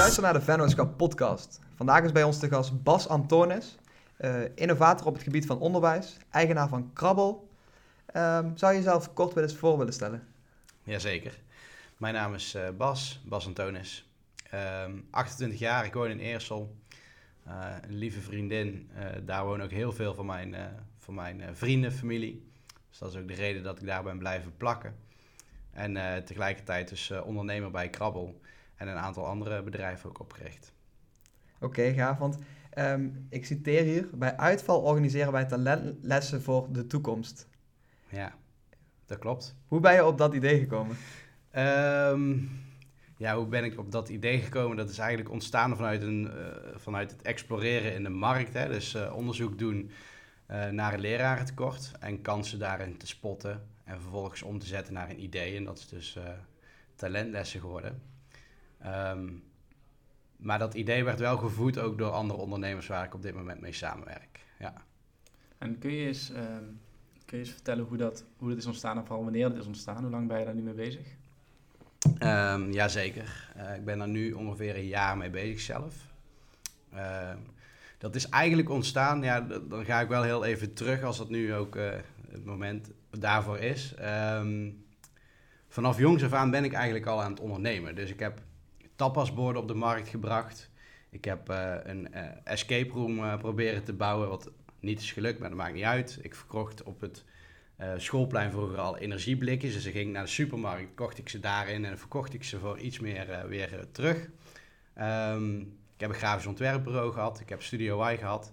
luistert naar de Vennootschap podcast. Vandaag is bij ons de gast Bas Antonis, uh, innovator op het gebied van onderwijs, eigenaar van Krabbel. Um, zou je jezelf kort wel eens voor willen stellen? Jazeker. Mijn naam is uh, Bas, Bas Antonis. Um, 28 jaar, ik woon in Eersel. Uh, een lieve vriendin, daar wonen ook heel veel van mijn, van mijn vrienden, familie. Dus dat is ook de reden dat ik daar ben blijven plakken. En tegelijkertijd dus ondernemer bij Krabbel en een aantal andere bedrijven ook opgericht. Oké, okay, gaaf. Want um, ik citeer hier: bij uitval organiseren wij talentlessen voor de toekomst. Ja, dat klopt. Hoe ben je op dat idee gekomen? Um, ja, hoe ben ik op dat idee gekomen? Dat is eigenlijk ontstaan vanuit, een, uh, vanuit het exploreren in de markt. Hè? Dus uh, onderzoek doen uh, naar een lerarentekort en kansen daarin te spotten. En vervolgens om te zetten naar een idee. En dat is dus talentlessen geworden. Um, maar dat idee werd wel gevoed ook door andere ondernemers waar ik op dit moment mee samenwerk. Ja. En kun je eens, um, kun je eens vertellen hoe dat, hoe dat is ontstaan en vooral wanneer het is ontstaan? Hoe lang ben je daar nu mee bezig? Um, Jazeker. Uh, ik ben daar nu ongeveer een jaar mee bezig zelf. Uh, dat is eigenlijk ontstaan, ja, dan ga ik wel heel even terug als dat nu ook uh, het moment daarvoor is. Um, vanaf jongs af aan ben ik eigenlijk al aan het ondernemen. Dus ik heb tapasborden op de markt gebracht. Ik heb uh, een uh, escape room uh, proberen te bouwen, wat niet is gelukt, maar dat maakt niet uit. Ik verkocht op het schoolplein vroeger al energieblikjes. Dus ik ging naar de supermarkt, kocht ik ze daarin en verkocht ik ze voor iets meer weer terug. Um, ik heb een grafisch ontwerpbureau gehad, ik heb Studio Y gehad.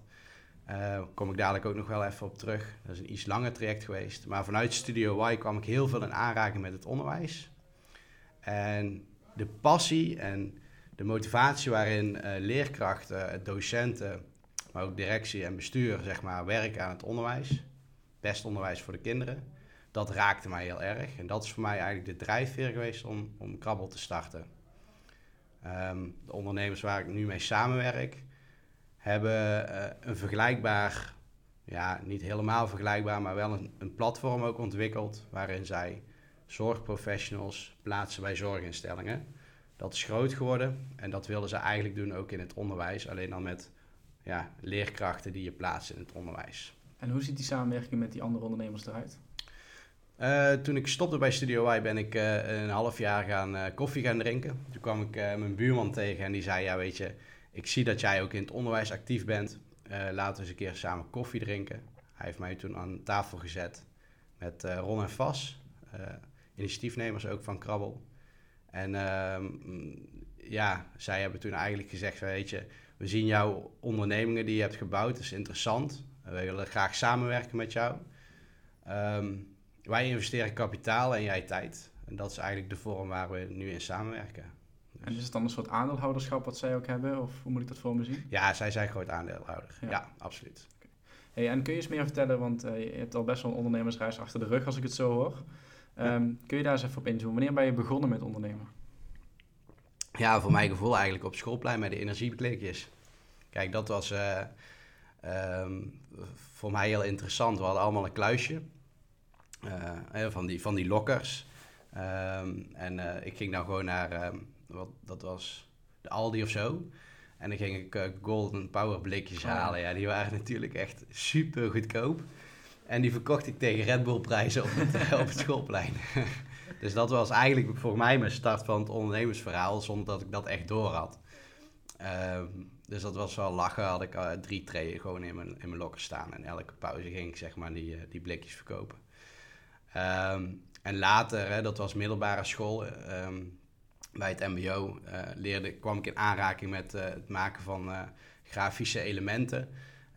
Daar kom ik dadelijk ook nog wel even op terug. Dat is een iets langer traject geweest. Maar vanuit Studio Y kwam ik heel veel in aanraking met het onderwijs. En de passie en de motivatie waarin uh, leerkrachten, docenten, maar ook directie en bestuur zeg maar, werken aan het onderwijs, best onderwijs voor de kinderen, dat raakte mij heel erg. En dat is voor mij eigenlijk de drijfveer geweest om, om Krabbel te starten. Um, de ondernemers waar ik nu mee samenwerk, hebben uh, een vergelijkbaar, ja, niet helemaal vergelijkbaar, maar wel een, een platform ook ontwikkeld waarin zij zorgprofessionals plaatsen bij zorginstellingen. Dat is groot geworden en dat wilden ze eigenlijk doen ook in het onderwijs, alleen dan met ja, leerkrachten die je plaatst in het onderwijs. En hoe ziet die samenwerking met die andere ondernemers eruit? Uh, toen ik stopte bij Studio Y ben ik uh, een half jaar gaan uh, koffie gaan drinken. Toen kwam ik mijn buurman tegen en die zei, ja weet je, ik zie dat jij ook in het onderwijs actief bent. laten we eens een keer samen koffie drinken. Hij heeft mij toen aan tafel gezet met Ron en Vas initiatiefnemers ook van Krabbel. En uh, ja, zij hebben toen eigenlijk gezegd, weet je, we zien jouw ondernemingen die je hebt gebouwd, dat is interessant. We willen graag samenwerken met jou. Um, wij investeren kapitaal en jij tijd. En dat is eigenlijk de vorm waar we nu in samenwerken. Dus. En is het dan een soort aandeelhouderschap wat zij ook hebben? Of hoe moet ik dat voor me zien? Ja, zij zijn groot aandeelhouder. Ja, absoluut. Hey, en kun je eens meer vertellen, want uh, je hebt al best wel een ondernemersreis achter de rug als ik het zo hoor. Um, kun je daar eens even op inzoomen? Wanneer ben je begonnen met ondernemen? Ja, voor mijn gevoel eigenlijk op schoolplein met de energiebeklikjes. Kijk, dat was uh, um, voor mij heel interessant. We hadden allemaal een kluisje uh, van, die, van die lokkers. Um, en uh, ik ging dan gewoon naar, wat, dat was de Aldi of zo. En dan ging ik Golden Power blikjes oh, halen. Ja, die waren natuurlijk echt super goedkoop. En die verkocht ik tegen Red Bull prijzen op het, schoolplein. dus dat was eigenlijk voor mij mijn start van het ondernemersverhaal, zonder dat ik dat echt door had. Um, dus dat was wel lachen, had ik uh, drie trayen gewoon in mijn, in mijn lokken staan. En elke pauze ging ik zeg maar die, uh, die blikjes verkopen. Um, en later, hè, dat was middelbare school, um, bij het mbo, uh, leerde, kwam ik in aanraking met het maken van grafische elementen.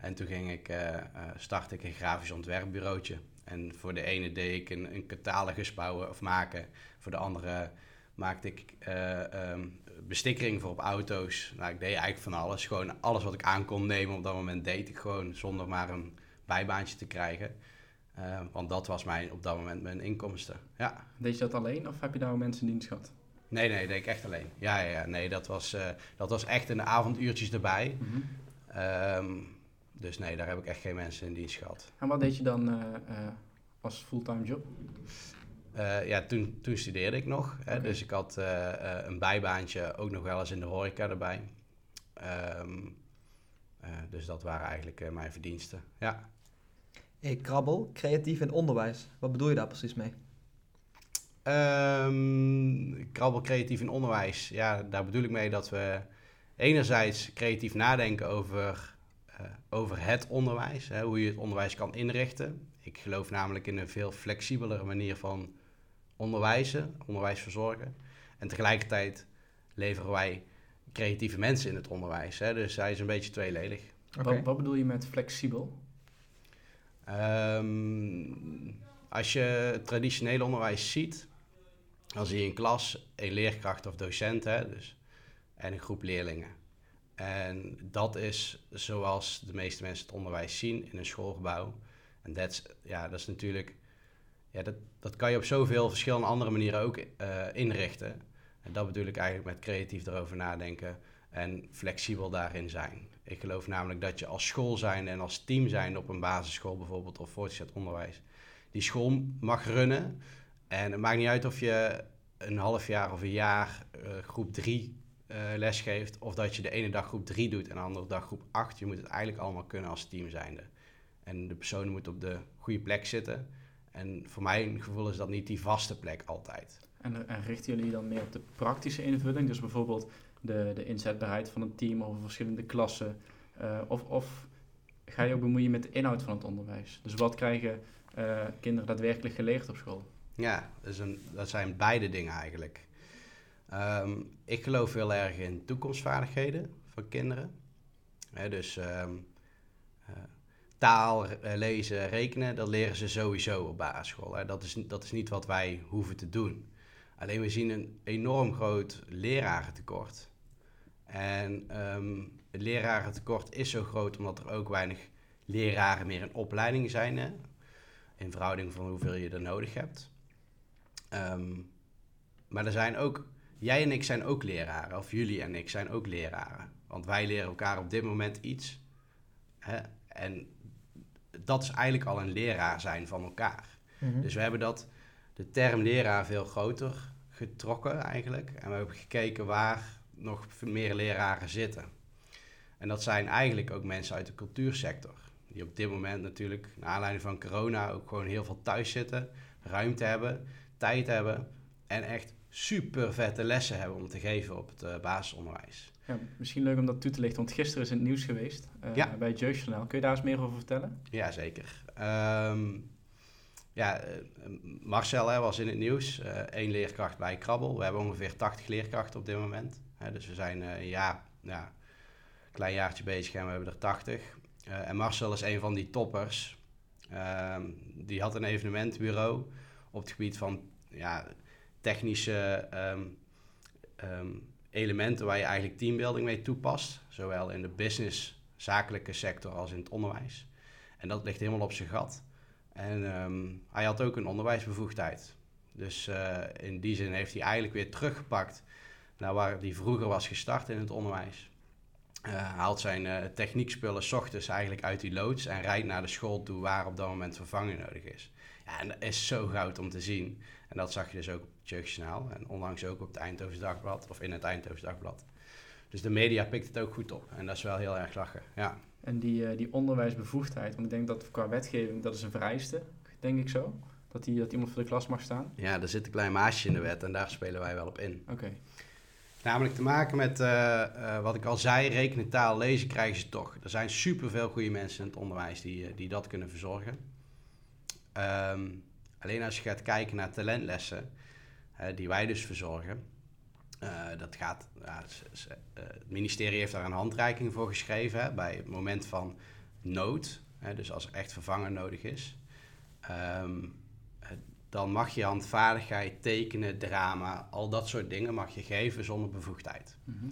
En toen ging ik, uh, startte ik een grafisch ontwerpbureautje. En voor de ene deed ik een, een catalogus bouwen of maken. Voor de andere maakte ik uh, um, bestikkering voor op auto's. Nou, ik deed eigenlijk van alles. Gewoon alles wat ik aan kon nemen op dat moment deed ik gewoon zonder maar een bijbaantje te krijgen. Uh, want dat was mijn, op dat moment mijn inkomsten. Ja. Deed je dat alleen of heb je daar mensen in dienst gehad? Nee, nee, deed ik echt alleen. Ja, ja, ja. nee, dat was, uh, dat was echt in de avonduurtjes erbij. Mm -hmm. um, dus nee, daar heb ik echt geen mensen in dienst gehad. En wat deed je dan uh, uh, als fulltime job? Eh, ja, toen, toen studeerde ik nog. Hè. Dus ik had eh, eh, een bijbaantje, ook nog wel eens in de horeca erbij. Ehm, eh, dus dat waren eigenlijk eh, mijn verdiensten. Ja. Hey, krabbel, creatief in onderwijs. Wat bedoel je daar precies mee? Ehm krabbel creatief in onderwijs. Ja, daar bedoel ik mee dat we enerzijds creatief nadenken over, eh, over het onderwijs. Hè, hoe je het onderwijs kan inrichten. Ik geloof namelijk in een veel flexibelere manier van onderwijzen, onderwijs verzorgen. En tegelijkertijd leveren wij creatieve mensen in het onderwijs. Hè, dus hij is een beetje tweeledig. Oké. Wat, wat bedoel je met flexibel? Ehm, als je het traditionele onderwijs ziet, dan zie je een klas, een leerkracht of docent hè, dus, en een groep leerlingen. En dat is zoals de meeste mensen het onderwijs zien in een schoolgebouw. En dat is, natuurlijk, ja, dat, dat kan je op zoveel verschillende andere manieren ook eh, inrichten. En dat bedoel ik eigenlijk met creatief erover nadenken en flexibel daarin zijn. Ik geloof namelijk dat je als school zijn en als team zijn op een basisschool bijvoorbeeld of voortgezet onderwijs, die school mag runnen. En het maakt niet uit of je een half jaar of een jaar eh, groep 3 les geeft, of dat je de ene dag groep 3 doet en de andere dag groep 8. Je moet het eigenlijk allemaal kunnen als team zijnde. En de personen moeten op de goede plek zitten. En voor mijn gevoel is dat niet die vaste plek altijd. En, en richten jullie dan meer op de praktische invulling? Dus bijvoorbeeld de, de inzetbaarheid van een team over verschillende klassen? eh, of, of ga je ook bemoeien met de inhoud van het onderwijs? Dus wat krijgen eh, kinderen daadwerkelijk geleerd op school? Ja, dat, is een, dat zijn beide dingen eigenlijk. Ehm, ik geloof heel erg in toekomstvaardigheden van kinderen. Dus ehm, eh, taal, eh, lezen, rekenen, dat leren ze sowieso op basisschool. Dat, is, dat is niet wat wij hoeven te doen. Alleen we zien een enorm groot lerarentekort. En ehm, het lerarentekort is zo groot omdat er ook weinig leraren meer in opleiding zijn. Hè? In verhouding van hoeveel je er nodig hebt. Maar er zijn ook, jij en ik zijn ook leraren, of jullie en ik zijn ook leraren. Want wij leren elkaar op dit moment iets. Hè? En dat is eigenlijk al een leraar zijn van elkaar. Mhm. Dus we hebben dat, de term leraar veel groter getrokken eigenlijk. En we hebben gekeken waar nog meer leraren zitten. En dat zijn eigenlijk ook mensen uit de cultuursector. Die op dit moment natuurlijk, naar aanleiding van corona, ook gewoon heel veel thuis zitten. Ruimte hebben, tijd hebben. En echt super vette lessen hebben om te geven op het eh, basisonderwijs. Ja, misschien leuk om dat toe te lichten, want gisteren is het nieuws geweest eh, Ja. bij het Jeugdjournaal. Kun je daar eens meer over vertellen? Jazeker. Ehm ja, eh, Marcel hè, was in het nieuws. één leerkracht bij Krabbel. We hebben ongeveer 80 leerkrachten op dit moment. Hè, dus we zijn een ja, een klein jaartje bezig en we hebben er 80. Eh, en Marcel is een van die toppers. Ehm, die had een evenementbureau op het gebied van ja, technische ehm, ehm, elementen waar je eigenlijk teambuilding mee toepast. Zowel in de business, zakelijke sector als in het onderwijs. En dat ligt helemaal op zijn gat. En ehm, hij had ook een onderwijsbevoegdheid. Dus eh, in die zin heeft hij eigenlijk weer teruggepakt naar waar hij vroeger was gestart in het onderwijs. Hij haalt zijn eh, techniekspullen 's ochtends eigenlijk uit die loods en rijdt naar de school toe waar op dat moment vervanging nodig is. Ja, en dat is zo goud om te zien. En dat zag je dus ook Jeugdjournaal en onlangs ook op het Eindhovens Dagblad of in het Eindhovens Dagblad. Dus de media pikt het ook goed op en dat is wel heel erg lachen. Ja, En die, eh, die onderwijsbevoegdheid, want ik denk dat qua wetgeving, dat is een vereiste, denk ik zo. Dat, die, dat iemand voor de klas mag staan. ja er zit een klein maasje in de wet en daar spelen wij wel op in. Oké. Namelijk te maken met, eh, eh, wat ik al zei, rekenen, taal, lezen krijgen ze toch. Er zijn superveel goede mensen in het onderwijs die, die dat kunnen verzorgen. Ehm, alleen als je gaat kijken naar talentlessen, die wij dus verzorgen, eh, dat gaat, eh, het ministerie heeft daar een handreiking voor geschreven hè, bij het moment van nood, hè, dus als er echt vervanger nodig is. Ehm, eh, dan mag je handvaardigheid, tekenen, drama, al dat soort dingen mag je geven zonder bevoegdheid. Mhm.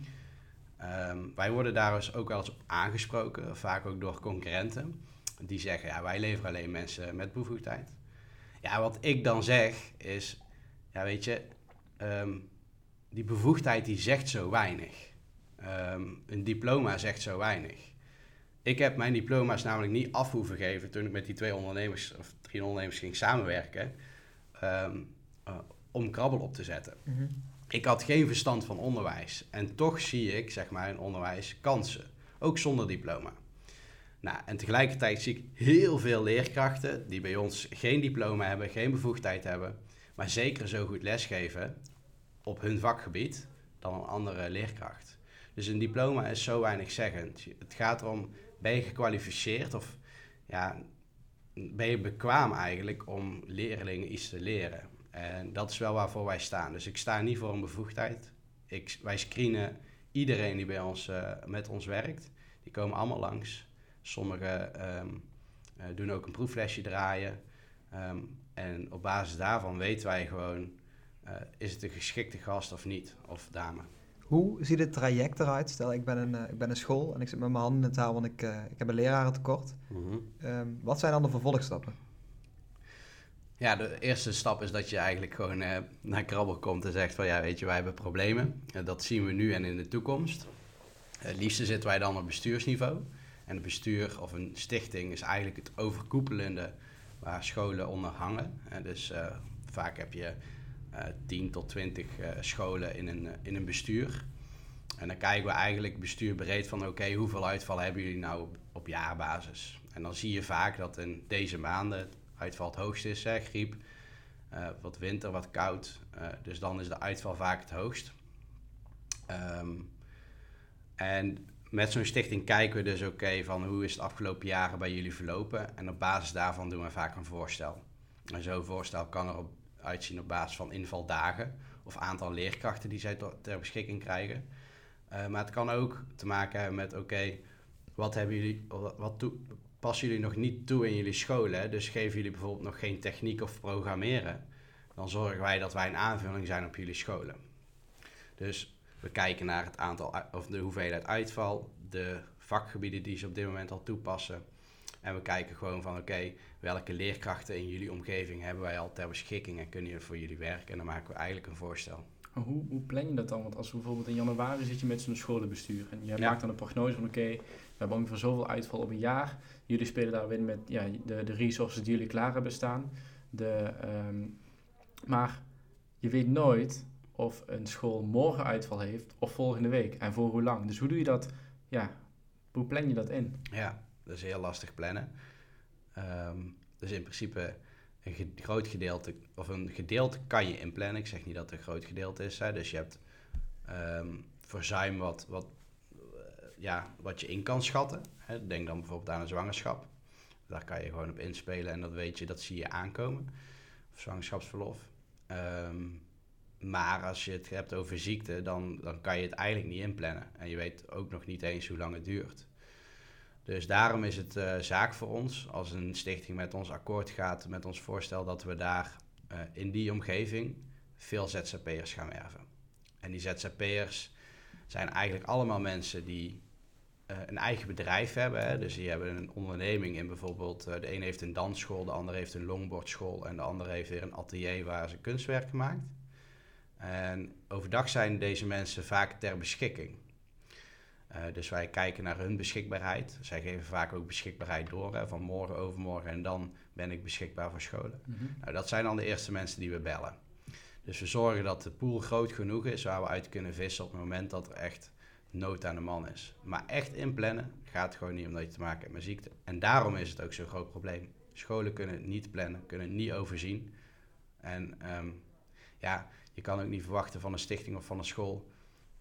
Ehm, wij worden daar dus ook wel eens op aangesproken, vaak ook door concurrenten. Die zeggen, ja, wij leveren alleen mensen met bevoegdheid. Ja, wat ik dan zeg is, ja, weet je, ehm, die bevoegdheid die zegt zo weinig. Ehm, een diploma zegt zo weinig. Ik heb mijn diploma's namelijk niet af hoeven geven toen ik met die twee ondernemers of drie ondernemers ging samenwerken. Ehm, eh, om krabbel op te zetten. Mhm. Ik had geen verstand van onderwijs. En toch zie ik, zeg maar, in onderwijs kansen. Ook zonder diploma. Nou, en tegelijkertijd zie ik heel veel leerkrachten die bij ons geen diploma hebben, geen bevoegdheid hebben, maar zeker zo goed lesgeven op hun vakgebied dan een andere leerkracht. Dus een diploma is zo weinig zeggend. Het gaat erom, ben je gekwalificeerd of ja, ben je bekwaam eigenlijk om leerlingen iets te leren? En dat is wel waarvoor wij staan. Dus ik sta niet voor een bevoegdheid. Ik, wij screenen iedereen die bij ons, eh, met ons werkt. Die komen allemaal langs. Sommigen ehm, eh, doen ook een proeflesje draaien. Ehm, en op basis daarvan weten wij gewoon, eh, is het een geschikte gast of niet, of dame. Hoe ziet het traject eruit? Stel, ik ben een, eh, ik ben een school en ik zit met mijn handen in het haar, want ik, eh, ik heb een lerarentekort. Ehm wat zijn dan de vervolgstappen? Ja, de eerste stap is dat je eigenlijk gewoon naar Krabbel komt en zegt van ja, weet je, wij hebben problemen. Dat zien we nu en in de toekomst. Het liefste zitten wij dan op bestuursniveau. En het bestuur of een stichting is eigenlijk het overkoepelende waar scholen onder hangen. Eh, dus eh, vaak heb je eh 10 tot 20 eh, scholen in een, eh, in een bestuur. En dan kijken we eigenlijk bestuur breed van oké, hoeveel uitvallen hebben jullie nou op, jaarbasis? En dan zie je vaak dat in deze maanden het uitval het hoogst is, hè, griep, eh, wat winter, wat koud. Eh, dus dan is de uitval vaak het hoogst. Ehm, en met zo'n stichting kijken we dus oké van hoe is het afgelopen jaren bij jullie verlopen. En op basis daarvan doen we vaak een voorstel. En zo'n voorstel kan erop uitzien op basis van invaldagen of aantal leerkrachten die zij ter- beschikking krijgen. Eh, maar het kan ook te maken hebben met oké, wat hebben jullie, wat passen jullie nog niet toe in jullie scholen? Dus geven jullie bijvoorbeeld nog geen techniek of programmeren? Dan zorgen wij dat wij een aanvulling zijn op jullie scholen. Dus we kijken naar het aantal of de hoeveelheid uitval, de vakgebieden die ze op dit moment al toepassen. En we kijken gewoon van oké, welke leerkrachten in jullie omgeving hebben wij al ter beschikking en kunnen jullie voor jullie werken? En dan maken we eigenlijk een voorstel. Hoe, hoe plan je dat dan? Want als bijvoorbeeld in januari zit je met zo'n scholenbestuur en je Ja. maakt dan een prognose van oké, we hebben ongeveer zoveel uitval op een jaar. Jullie spelen daarin met ja, de, de resources die jullie klaar hebben staan. De, ehm, maar je weet nooit of een school morgen uitval heeft of volgende week en voor hoe lang. Dus hoe doe je dat? Ja, hoe plan je dat in? Ja, dat is heel lastig plannen. Ehm, dus in principe een groot gedeelte, of een gedeelte kan je inplannen. Ik zeg niet dat het een groot gedeelte is. Dus je hebt ehm, verzuim wat, wat, eh, ja, wat je in kan schatten. Hè. Denk dan bijvoorbeeld aan een zwangerschap. Daar kan je gewoon op inspelen en dat weet je, dat zie je aankomen. Of zwangerschapsverlof. Ehm, maar als je het hebt over ziekte, dan, dan kan je het eigenlijk niet inplannen. En je weet ook nog niet eens hoe lang het duurt. Dus daarom is het eh, zaak voor ons, als een stichting met ons akkoord gaat, met ons voorstel, dat we daar eh, in die omgeving veel ZZP'ers gaan werven. En die ZZP'ers zijn eigenlijk allemaal mensen die eh, een eigen bedrijf hebben. Hè? Dus die hebben een onderneming in bijvoorbeeld, de een heeft een dansschool, de ander heeft een longboardschool en de ander heeft weer een atelier waar ze kunstwerken maakt. En overdag zijn deze mensen vaak ter beschikking. Eh, dus wij kijken naar hun beschikbaarheid. Zij geven vaak ook beschikbaarheid door, hè, van morgen, overmorgen en dan ben ik beschikbaar voor scholen. Nou, dat zijn dan de eerste mensen die we bellen. Dus we zorgen dat de pool groot genoeg is waar we uit kunnen vissen op het moment dat er echt nood aan de man is. Maar echt inplannen gaat gewoon niet omdat je te maken hebt met ziekte. En daarom is het ook zo'n groot probleem. Scholen kunnen het niet plannen, kunnen het niet overzien. En ehm, ja, je kan ook niet verwachten van een stichting of van een school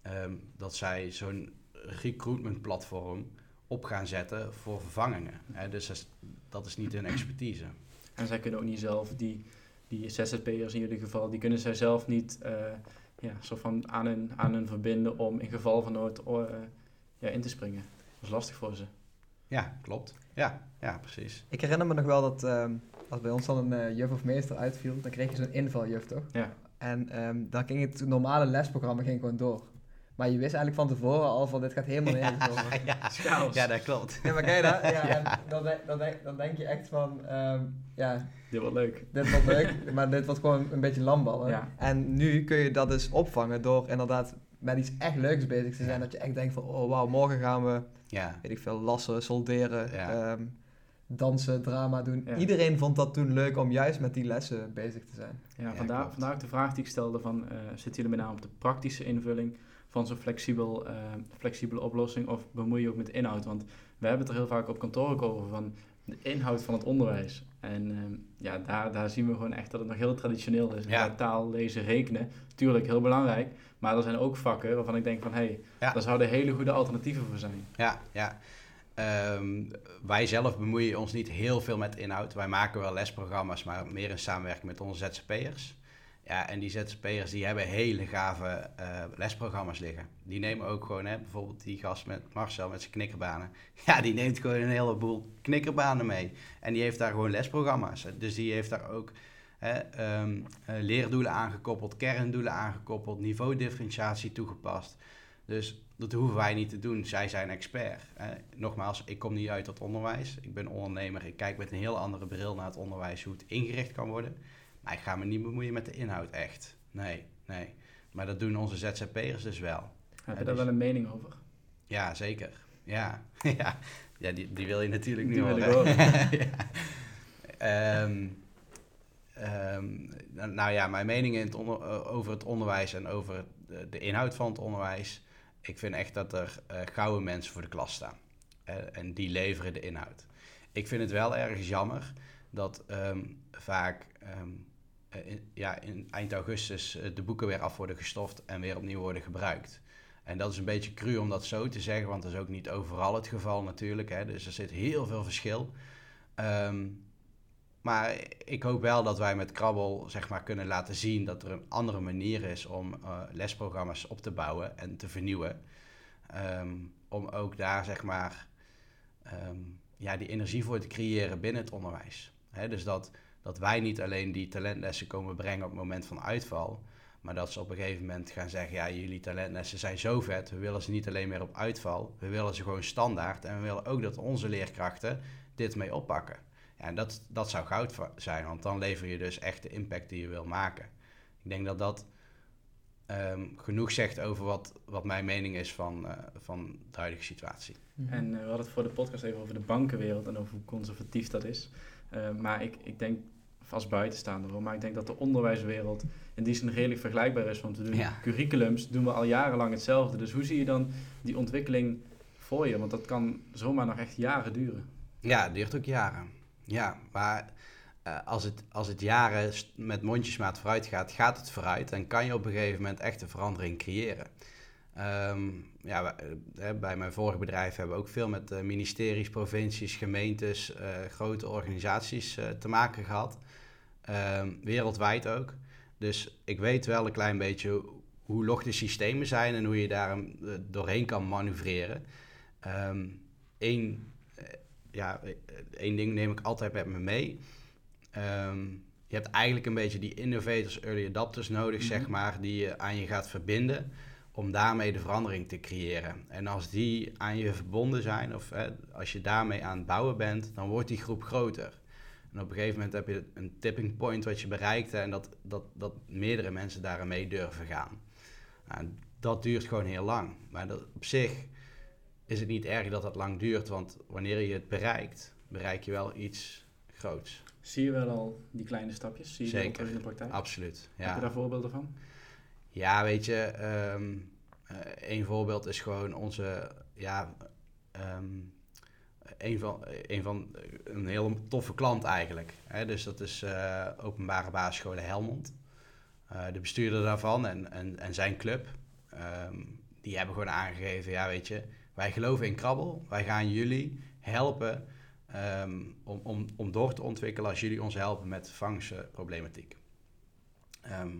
ehm, dat zij zo'n recruitment platform op gaan zetten voor vervangingen. Hè, dus dat is, dat is niet hun expertise. En zij kunnen ook niet zelf, die, die ZZP'ers in jullie geval, die kunnen zij zelf niet eh, ja, soort van aan hun, aan hun verbinden om in geval van nood eh, ja, in te springen. Dat is lastig voor ze. Ja, klopt. Ja, ja precies. Ik herinner me nog wel dat ehm, als bij ons dan een eh, juf of meester uitviel, dan kreeg je zo'n invaljuf, toch? Ja. En ehm, dan ging het normale lesprogramma ging gewoon door. Maar je wist eigenlijk van tevoren al van dit gaat helemaal nergens over. ja, ja, dat klopt. Ja, maar kijk dat? Ja, Ja. en dan, denk- dan, denk, dan denk je echt van, ehm, ja, Dit wordt leuk. dit wordt leuk, maar dit wordt gewoon een beetje landballen. Ja. En nu kun je dat dus opvangen door inderdaad met iets echt leuks bezig te zijn. Ja. Dat je echt denkt van, oh wauw, morgen gaan we, Ja, weet ik veel, lassen, solderen, Ja. Dansen, drama doen. Ja. Iedereen vond dat toen leuk om juist met die lessen bezig te zijn. Ja, Ja, vandaar, vandaar ook de vraag die ik stelde van, eh zitten jullie met name op de praktische invulling van zo'n flexibel, eh, flexibele oplossing of bemoei je ook met de inhoud? Want we hebben het er heel vaak op kantoor ook over van de inhoud van het onderwijs. En ehm, ja, daar, daar zien we gewoon echt dat het nog heel traditioneel is. Ja. Ja. Taal, lezen, rekenen, tuurlijk heel belangrijk. Maar er zijn ook vakken waarvan ik denk van, hé, hey, Ja. daar zouden hele goede alternatieven voor zijn. Ja, ja. Ehm, wij zelf bemoeien ons niet heel veel met inhoud. Wij maken wel lesprogramma's, maar meer in samenwerking met onze ZZP'ers. Ja, en die ZZP'ers die hebben hele gave eh, lesprogramma's liggen. Die nemen ook gewoon, hè, bijvoorbeeld die gast met Marcel met zijn knikkerbanen. Ja, die neemt gewoon een heleboel knikkerbanen mee. En die heeft daar gewoon lesprogramma's. Dus die heeft daar ook hè, ehm, eh, leerdoelen aangekoppeld, kerndoelen aangekoppeld, niveaudifferentiatie toegepast. Dus dat hoeven wij niet te doen. Zij zijn expert. Eh, nogmaals, ik kom niet uit dat onderwijs. Ik ben ondernemer. Ik kijk met een heel andere bril naar het onderwijs, hoe het ingericht kan worden. Maar ik ga me niet bemoeien met de inhoud, echt. Nee, nee. Maar dat doen onze ZZP'ers dus wel. Heb je Ja, daar dus- wel een mening over? Ja, zeker. Ja, ja. ja die, die wil je natuurlijk wil ik horen. ja. Ehm, ehm, nou ja, mijn mening in het onder- eh, over het onderwijs en over de, de inhoud van het onderwijs. Ik vind echt dat er eh, gouden mensen voor de klas staan. En die leveren de inhoud. Ik vind het wel ergens jammer dat ehm, vaak ehm, eh, ja, in eind augustus eh, de boeken weer af worden gestoft en weer opnieuw worden gebruikt. En dat is een beetje cru om dat zo te zeggen, want dat is ook niet overal het geval natuurlijk. Hè? Dus er zit heel veel verschil. Ehm, maar ik hoop wel dat wij met Krabbel zeg maar, kunnen laten zien dat er een andere manier is om eh, lesprogramma's op te bouwen en te vernieuwen. Ehm, om ook daar zeg maar, ehm, ja, die energie voor te creëren binnen het onderwijs. Dus dat, dat wij niet alleen die talentlessen komen brengen op het moment van uitval, maar dat ze op een gegeven moment gaan zeggen: ja, jullie talentlessen zijn zo vet, we willen ze niet alleen meer op uitval, we willen ze gewoon standaard en we willen ook dat onze leerkrachten dit mee oppakken. Ja, en dat, dat zou goud zijn, want dan lever je dus echt de impact die je wil maken. Ik denk dat dat ehm, genoeg zegt over wat, wat mijn mening is van, eh, van de huidige situatie. Mhm. En eh, we hadden het voor de podcast even over de bankenwereld en over hoe conservatief dat is. Eh, maar ik, ik denk, vast buitenstaander hoor, maar ik denk dat de onderwijswereld in die zin redelijk vergelijkbaar is. Want we doen Ja. curriculums, doen we al jarenlang hetzelfde. Dus hoe zie je dan die ontwikkeling voor je? Want dat kan zomaar nog echt jaren duren. Ja, het duurt ook jaren. Ja, maar eh, als, het, als het jaren met mondjesmaat vooruit gaat, gaat het vooruit. En kan je op een gegeven moment echt een verandering creëren. Ehm, ja, eh, bij mijn vorige bedrijf hebben we ook veel met eh, ministeries, provincies, gemeentes, grote organisaties te maken gehad. Ehm, wereldwijd ook. Dus ik weet wel een klein beetje hoe log de systemen zijn en hoe je daar doorheen kan manoeuvreren. Ehm Eén eh, ja, eh, één ding neem ik altijd met me mee. Ehm, je hebt eigenlijk een beetje die innovators, early adapters nodig, Mhm. zeg maar, die je aan je gaat verbinden om daarmee de verandering te creëren. En als die aan je verbonden zijn, of hè, als je daarmee aan het bouwen bent, dan wordt die groep groter. En op een gegeven moment heb je een tipping point wat je bereikt en dat, dat, dat meerdere mensen daarin mee durven gaan. Nou, dat duurt gewoon heel lang. Maar dat, op zich is het niet erg dat dat lang duurt, want wanneer je het bereikt, bereik je wel iets groots. Zie je wel al die kleine stapjes? Zie je Zeker. in de praktijk? Absoluut. Heb je Ja, daar voorbeelden van? ja weet je, ehm een voorbeeld is gewoon onze, ja, ehm, een van, een van een heel toffe klant eigenlijk. Hè? Dus dat is eh, openbare basisscholen Helmond. Eh, de bestuurder daarvan en, en, en zijn club, ehm, die hebben gewoon aangegeven, ja weet je, wij geloven in krabbel, wij gaan jullie helpen ehm, om, om, om door te ontwikkelen als jullie ons helpen met vangstproblematiek. Ehm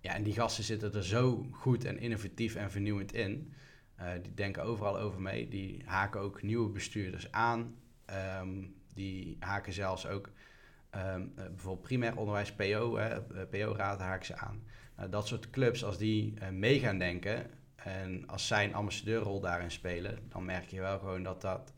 ja, en die gasten zitten er zo goed en innovatief en vernieuwend in. Eh, die denken overal over mee. Die haken ook nieuwe bestuurders aan. Ehm, die haken zelfs ook eh, bijvoorbeeld primair onderwijs, PO, hè, eh, PO-raad haken ze aan. Nou, dat soort clubs, als die eh, mee gaan denken en als zij een ambassadeurrol daarin spelen, dan merk je wel gewoon dat dat,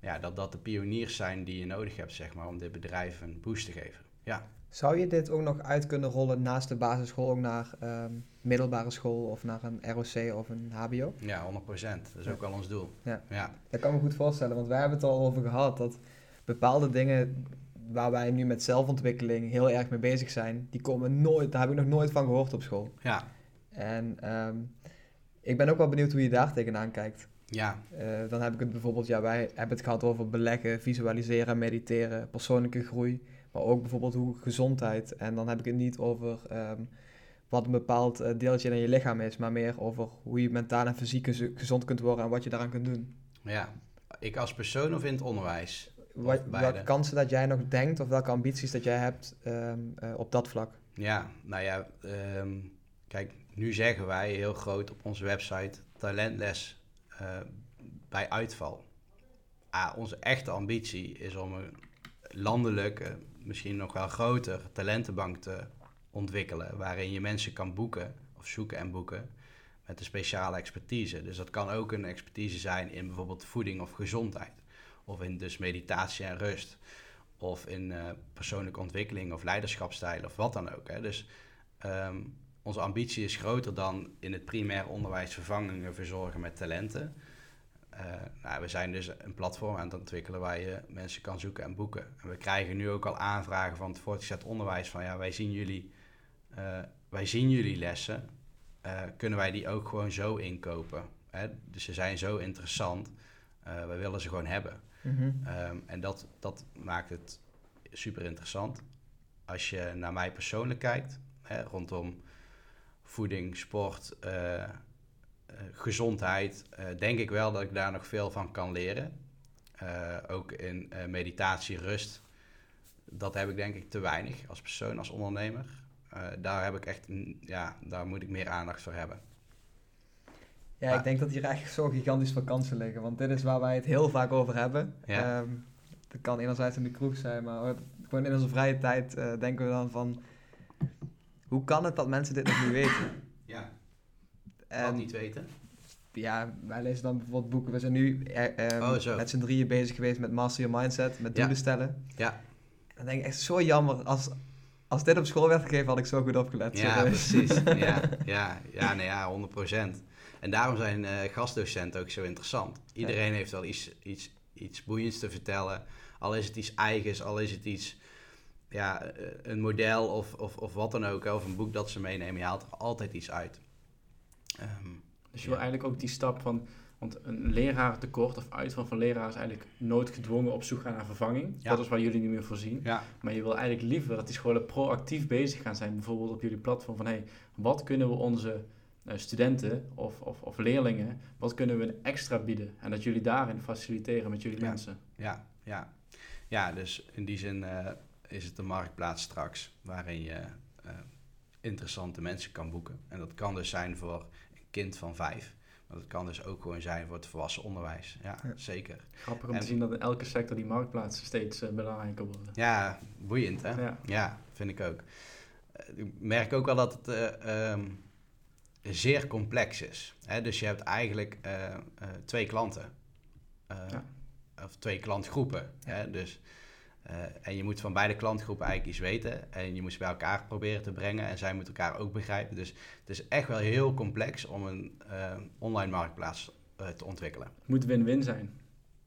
ja, dat, dat de pioniers zijn die je nodig hebt, zeg maar, om dit bedrijf een boost te geven. Ja. Zou je dit ook nog uit kunnen rollen naast de basisschool ook naar ehm, middelbare school of naar een ROC of een HBO? Ja, 100%. Dat is ook wel ons doel. Ja. ja. Dat kan ik me goed voorstellen, want wij hebben het al over gehad dat bepaalde dingen waar wij nu met zelfontwikkeling heel erg mee bezig zijn, die komen nooit, daar heb ik nog nooit van gehoord op school. Ja, En ehm, ik ben ook wel benieuwd hoe je daar tegenaan kijkt. ja, Eh, dan heb ik het bijvoorbeeld, ja, wij hebben het gehad over beleggen, visualiseren, mediteren, persoonlijke groei, maar ook bijvoorbeeld hoe gezondheid. En dan heb ik het niet over ehm, wat een bepaald eh, deeltje in je lichaam is, maar meer over hoe je mentaal en fysiek gez- gezond kunt worden en wat je daaraan kunt doen. ja. Ik als persoon of in het onderwijs? Wat, welke kansen dat jij nog denkt of welke ambities dat jij hebt ehm, eh, op dat vlak. Ja, nou ja, ehm, kijk, nu zeggen wij heel groot op onze website talentles eh, bij uitval. Ah, onze echte ambitie is om een landelijke, misschien nog wel groter talentenbank te ontwikkelen, waarin je mensen kan boeken of zoeken en boeken met een speciale expertise. Dus dat kan ook een expertise zijn in bijvoorbeeld voeding of gezondheid, of in dus meditatie en rust, of in eh, persoonlijke ontwikkeling of leiderschapstijl of wat dan ook. Hè. Dus ehm, onze ambitie is groter dan in het primair onderwijs vervangingen verzorgen met talenten. Eh, nou, we zijn dus een platform aan het ontwikkelen waar je mensen kan zoeken en boeken. En we krijgen nu ook al aanvragen van het voortgezet onderwijs van ja, wij zien jullie, eh, wij zien jullie lessen. Eh, kunnen wij die ook gewoon zo inkopen? Hè? Dus ze zijn zo interessant. Wij willen ze gewoon hebben. Ehm, en dat, dat maakt het super interessant. Als je naar mij persoonlijk kijkt, hè, rondom voeding, sport, eh, eh, gezondheid, eh, denk ik wel dat ik daar nog veel van kan leren. Ook in meditatie, rust. Dat heb ik denk ik te weinig als persoon, als ondernemer. Daar heb ik echt, ja, daar moet ik meer aandacht voor hebben. Ja, ik denk dat hier eigenlijk zo gigantisch veel kansen liggen. Want dit is waar wij het heel vaak over hebben. Ja. Ehm, dat kan enerzijds in de kroeg zijn, maar gewoon in onze vrije tijd denken we dan van... Hoe kan het dat mensen dit nog niet weten? Ja, En wat niet weten. ja, wij lezen dan bijvoorbeeld boeken. We zijn nu eh, ehm, Oh, met z'n drieën bezig geweest met Master Your Mindset, met Ja. doelen stellen. Ja, Dan denk ik echt zo jammer. Als, als dit op school werd gegeven, had ik zo goed opgelet. Ja, precies. Ja, ja, ja, nee, ja 100%. En daarom zijn eh, gastdocenten ook zo interessant. Iedereen heeft wel iets, iets, iets boeiends te vertellen. Al is het iets eigens, al is het iets, ja, eh, een model of, of, of wat dan ook, of een boek dat ze meenemen. Je haalt er altijd iets uit. Ehm, Dus je wil eigenlijk ook die stap van, want een lerarentekort of uitval van leraren is eigenlijk noodgedwongen op zoek gaan naar vervanging. Ja. Dat is waar jullie nu meer voorzien. ja, Maar je wil eigenlijk liever dat die scholen proactief bezig gaan zijn, bijvoorbeeld op jullie platform van hey, wat kunnen we onze eh, studenten of, of, of leerlingen, wat kunnen we extra bieden? En dat jullie daarin faciliteren met jullie mensen. ja, ja. Ja, dus in die zin eh, is het een marktplaats straks waarin je eh, interessante mensen kan boeken. En dat kan dus zijn voor een kind van vijf. Maar dat kan dus ook gewoon zijn voor het volwassen onderwijs. Ja, Ja. zeker. Grappig om En- te zien dat in elke sector die marktplaatsen steeds eh, belangrijker worden. Ja, boeiend hè? Ja. Ja, vind ik ook. Eh, Ik merk ook wel dat het eh, ehm, zeer complex is. Hè? Dus je hebt eigenlijk eh, eh, twee klanten. Eh, Ja. Of twee klantgroepen. Hè? Dus, eh, en je moet van beide klantgroepen eigenlijk iets weten. En je moet ze bij elkaar proberen te brengen. En zij moeten elkaar ook begrijpen. Dus het is echt wel heel complex om een eh, online marktplaats eh, te ontwikkelen. Het moet win-win zijn.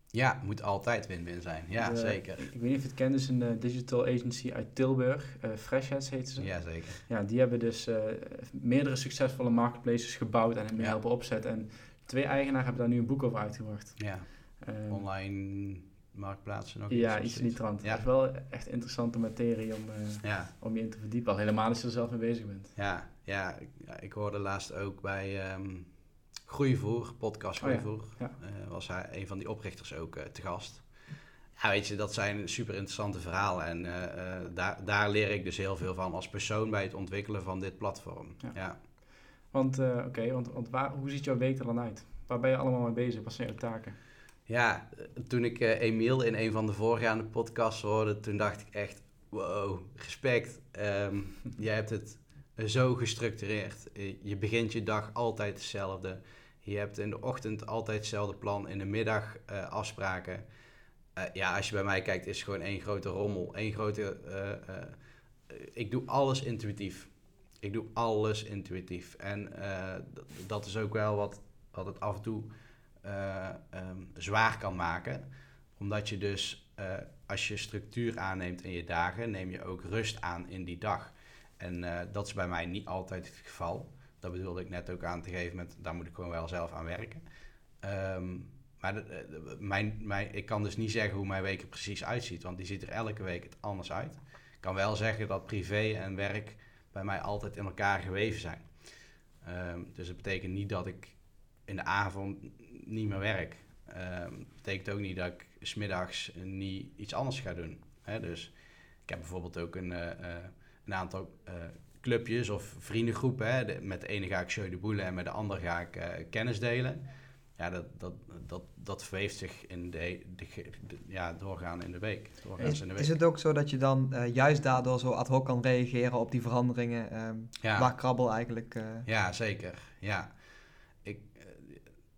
Ja, moet altijd win-win zijn. Ja, De- zeker. Ik weet niet of je het kent, dus een digital agency uit Tilburg, Freshheads heet ze. Ja, zeker. Ja, die hebben dus meerdere succesvolle marketplaces gebouwd en hem Ja. helpen opzetten. En twee eigenaren hebben daar nu een boek over uitgebracht. Ja, Ehm, online marktplaatsen ook. ja, iets in die trant. Ja. Dat is wel echt interessante materie om, eh, Ja, om je in te verdiepen. Al helemaal als je er zelf mee bezig bent. ja, ja, ik, hoorde laatst ook bij ehm Groeivoer, podcast Oh ja, Groeivoer, eh, was hij een van die oprichters ook eh, te gast. Ja, weet je, dat zijn super interessante verhalen en daar, daar leer ik dus heel veel van als persoon bij het ontwikkelen van dit platform. Ja. Want, oké, want, want waar, hoe ziet jouw week er dan uit? Waar ben je allemaal mee bezig? Wat zijn jouw taken? Ja, toen ik eh, Emiel in een van de voorgaande podcasts hoorde, toen dacht ik echt, wow, respect. Ehm, jij hebt het zo gestructureerd. Eh, Je begint je dag altijd hetzelfde. Je hebt in de ochtend altijd hetzelfde plan, in de middag eh, afspraken. Ja, als je bij mij kijkt, is het gewoon één grote rommel. Één grote... ik doe alles intuïtief. Ik doe alles intuïtief. En dat, dat is ook wel wat, wat het af en toe eh, ehm, zwaar kan maken. Omdat je dus, eh, als je structuur aanneemt in je dagen, neem je ook rust aan in die dag. En eh, dat is bij mij niet altijd het geval. Dat bedoelde ik net ook aan te geven met, daar moet ik gewoon wel zelf aan werken. Ehm, maar mijn, mijn, ik kan dus niet zeggen hoe mijn week er precies uitziet, want die ziet er elke week het anders uit. Ik kan wel zeggen dat privé en werk bij mij altijd in elkaar geweven zijn. Ehm, dus het betekent niet dat ik in de avond niet meer werk. Ehm Het betekent ook niet dat ik smiddags niet iets anders ga doen. Hè? Dus ik heb bijvoorbeeld ook een, eh, eh, een aantal eh, clubjes of vriendengroepen. Hè? De- met de ene ga ik show de boelen en met de andere ga ik kennis delen. Ja, dat, dat, dat, dat verweeft zich in de, de, de- ja, doorgaan in de week. Is, in de week. is het ook zo dat je dan juist daardoor zo ad hoc kan reageren op die veranderingen ehm, ja. waar krabbel eigenlijk... Ja, zeker. Ja,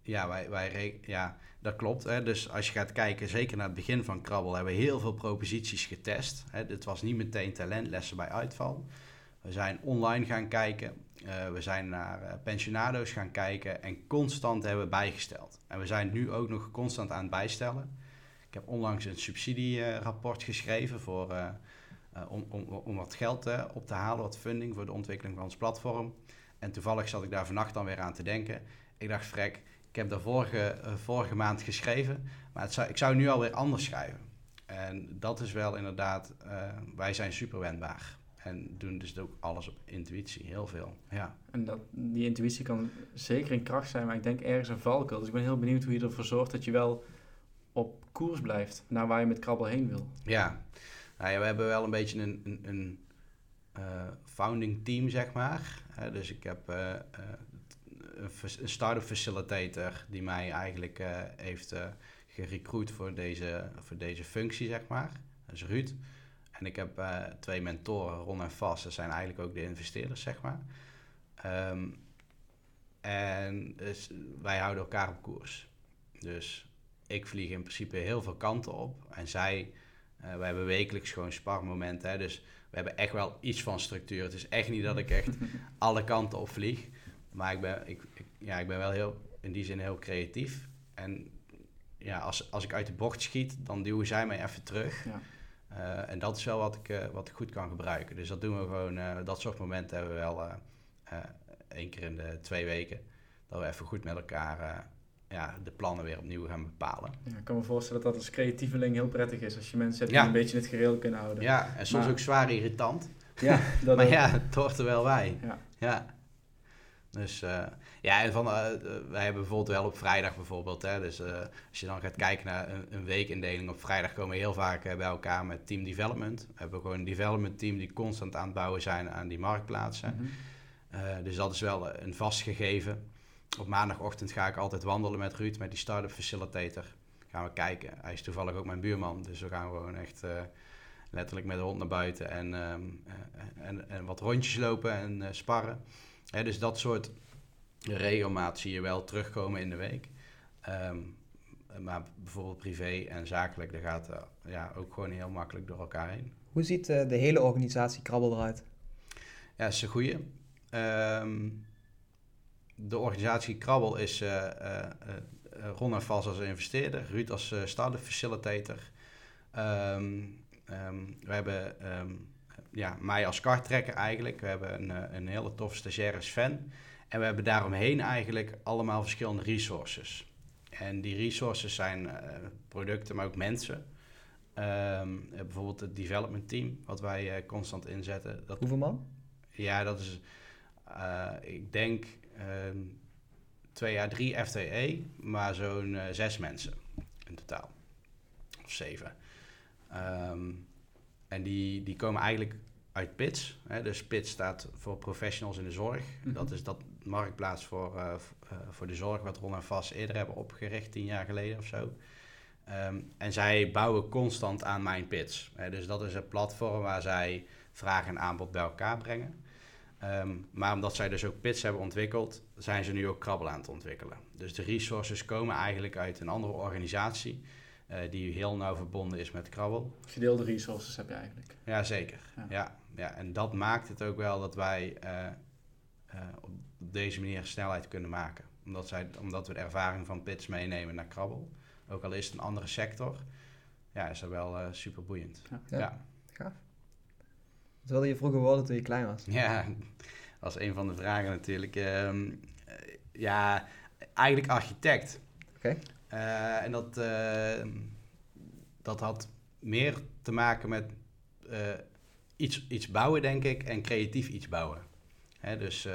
ja, wij, wij ja dat klopt. Hè. Dus als je gaat kijken, zeker naar het begin van Krabbel, hebben we heel veel proposities getest. Hè. Dit was niet meteen talentlessen bij uitval. We zijn online gaan kijken. eh, we zijn naar eh, pensionado's gaan kijken en constant hebben bijgesteld. En we zijn nu ook nog constant aan het bijstellen. Ik heb onlangs een subsidierapport geschreven voor, eh, om, om, om wat geld op te halen, wat funding voor de ontwikkeling van ons platform. En toevallig zat ik daar vannacht dan weer aan te denken. Ik dacht, vrek, ik heb daar vorige, eh, vorige maand geschreven, maar het zou, ik zou nu alweer anders schrijven. En dat is wel inderdaad, eh, wij zijn super wendbaar. En doen dus ook alles op intuïtie, heel veel. Ja, En dat, die intuïtie kan zeker een kracht zijn, maar ik denk ergens een valkuil. Dus ik ben heel benieuwd hoe je ervoor zorgt dat je wel op koers blijft naar waar je met krabbel heen wil. ja. Nou ja we hebben wel een beetje een, een, een eh, founding team, zeg maar. Dus ik heb een, start-up facilitator die mij eigenlijk eh, heeft eh gerecruit voor deze, voor deze functie, zeg maar. Dat is Ruud. En ik heb eh, twee mentoren, Ron en Vas. Dat zijn eigenlijk ook de investeerders, zeg maar. Ehm, en dus wij houden elkaar op koers. Dus ik vlieg in principe heel veel kanten op. En zij, eh wij hebben wekelijks gewoon sparmomenten. Hè, dus we hebben echt wel iets van structuur. Het is echt niet dat ik echt alle kanten op vlieg. Maar ik ben, ik, ik- ja, ik ben wel heel, in die zin heel creatief. En ja, als, als ik uit de bocht schiet, dan duwen zij mij even terug. Ja. Eh, en dat is wel wat ik, eh, wat ik goed kan gebruiken. Dus dat doen we gewoon, eh, dat soort momenten hebben we wel één keer in de twee weken. Dat we even goed met elkaar ja, de plannen weer opnieuw gaan bepalen. Ja, ik kan me voorstellen dat dat als creatieveling heel prettig is als je mensen hebt Ja. die een beetje het gereel kunnen houden. Ja, en soms Maar- ook zwaar irritant. Ja, dat maar ook. ja, het hoort er wel bij. Ja. Dus eh, ja, en van, eh, eh, wij hebben bijvoorbeeld wel op vrijdag bijvoorbeeld. Hè, dus als je dan gaat kijken naar een, een weekindeling op vrijdag komen we heel vaak bij elkaar met team development. We hebben gewoon een development team die constant aan het bouwen zijn aan die marktplaatsen. Mhm. Dus dat is wel een vast gegeven. Op maandagochtend ga ik altijd wandelen met Ruud, met die start-up facilitator. Gaan we kijken. Hij is toevallig ook mijn buurman, dus we gaan gewoon echt letterlijk met de hond naar buiten en, ehm, eh, en, en wat rondjes lopen en sparren. Hè, dus dat soort regelmaat zie je wel terugkomen in de week. Ehm, maar bijvoorbeeld privé en zakelijk, dat gaat eh, ja, ook gewoon heel makkelijk door elkaar heen. Hoe ziet eh, de hele organisatie krabbel eruit? Ja, dat is een goeie. Ehm, de organisatie Krabbel is eh, Ron en Vals als investeerder, Ruud als start-up facilitator. Ehm, we hebben ja, mij als karttrekker eigenlijk. We hebben een, eh, een hele toffe stagiaire Sven. En we hebben daaromheen eigenlijk allemaal verschillende resources. En die resources zijn eh, producten, maar ook mensen. Ehm, eh, bijvoorbeeld het development team, wat wij eh, constant inzetten. Dat Hoeveel man? ja, dat is, ik denk, ehm, twee jaar drie FTE, maar zo'n zes mensen in totaal. Of zeven. Ehm, en die, die komen eigenlijk uit PITS. Hè? Dus PITS staat voor Professionals in de Zorg. Mhm. Dat is dat marktplaats voor, eh, eh, voor de zorg wat Ron en Vas eerder hebben opgericht, tien jaar geleden of zo. Ehm, en zij bouwen constant aan mijn PITS. Hè? Dus dat is een platform waar zij vraag en aanbod bij elkaar brengen. Ehm, maar omdat zij dus ook Pits hebben ontwikkeld, zijn ze nu ook Krabbel aan het ontwikkelen. Dus de resources komen eigenlijk uit een andere organisatie eh, die heel nauw verbonden is met Krabbel. Gedeelde resources heb je eigenlijk. Ja, zeker. Ja. Ja. Ja, en dat maakt het ook wel dat wij eh, eh, op deze manier snelheid kunnen maken. Omdat, zij, omdat we de ervaring van Pits meenemen naar Krabbel. Ook al is het een andere sector. ja, is dat wel eh, super boeiend. Ja. Ja. Ja. Gaaf. Wat wilde je vroeger worden toen je klein was? Ja, dat was een van de vragen natuurlijk. Ehm, eh, ja, eigenlijk architect. Oké. Eh, en dat, eh, dat had meer te maken met eh, iets, iets bouwen, denk ik, en creatief iets bouwen. Hè, dus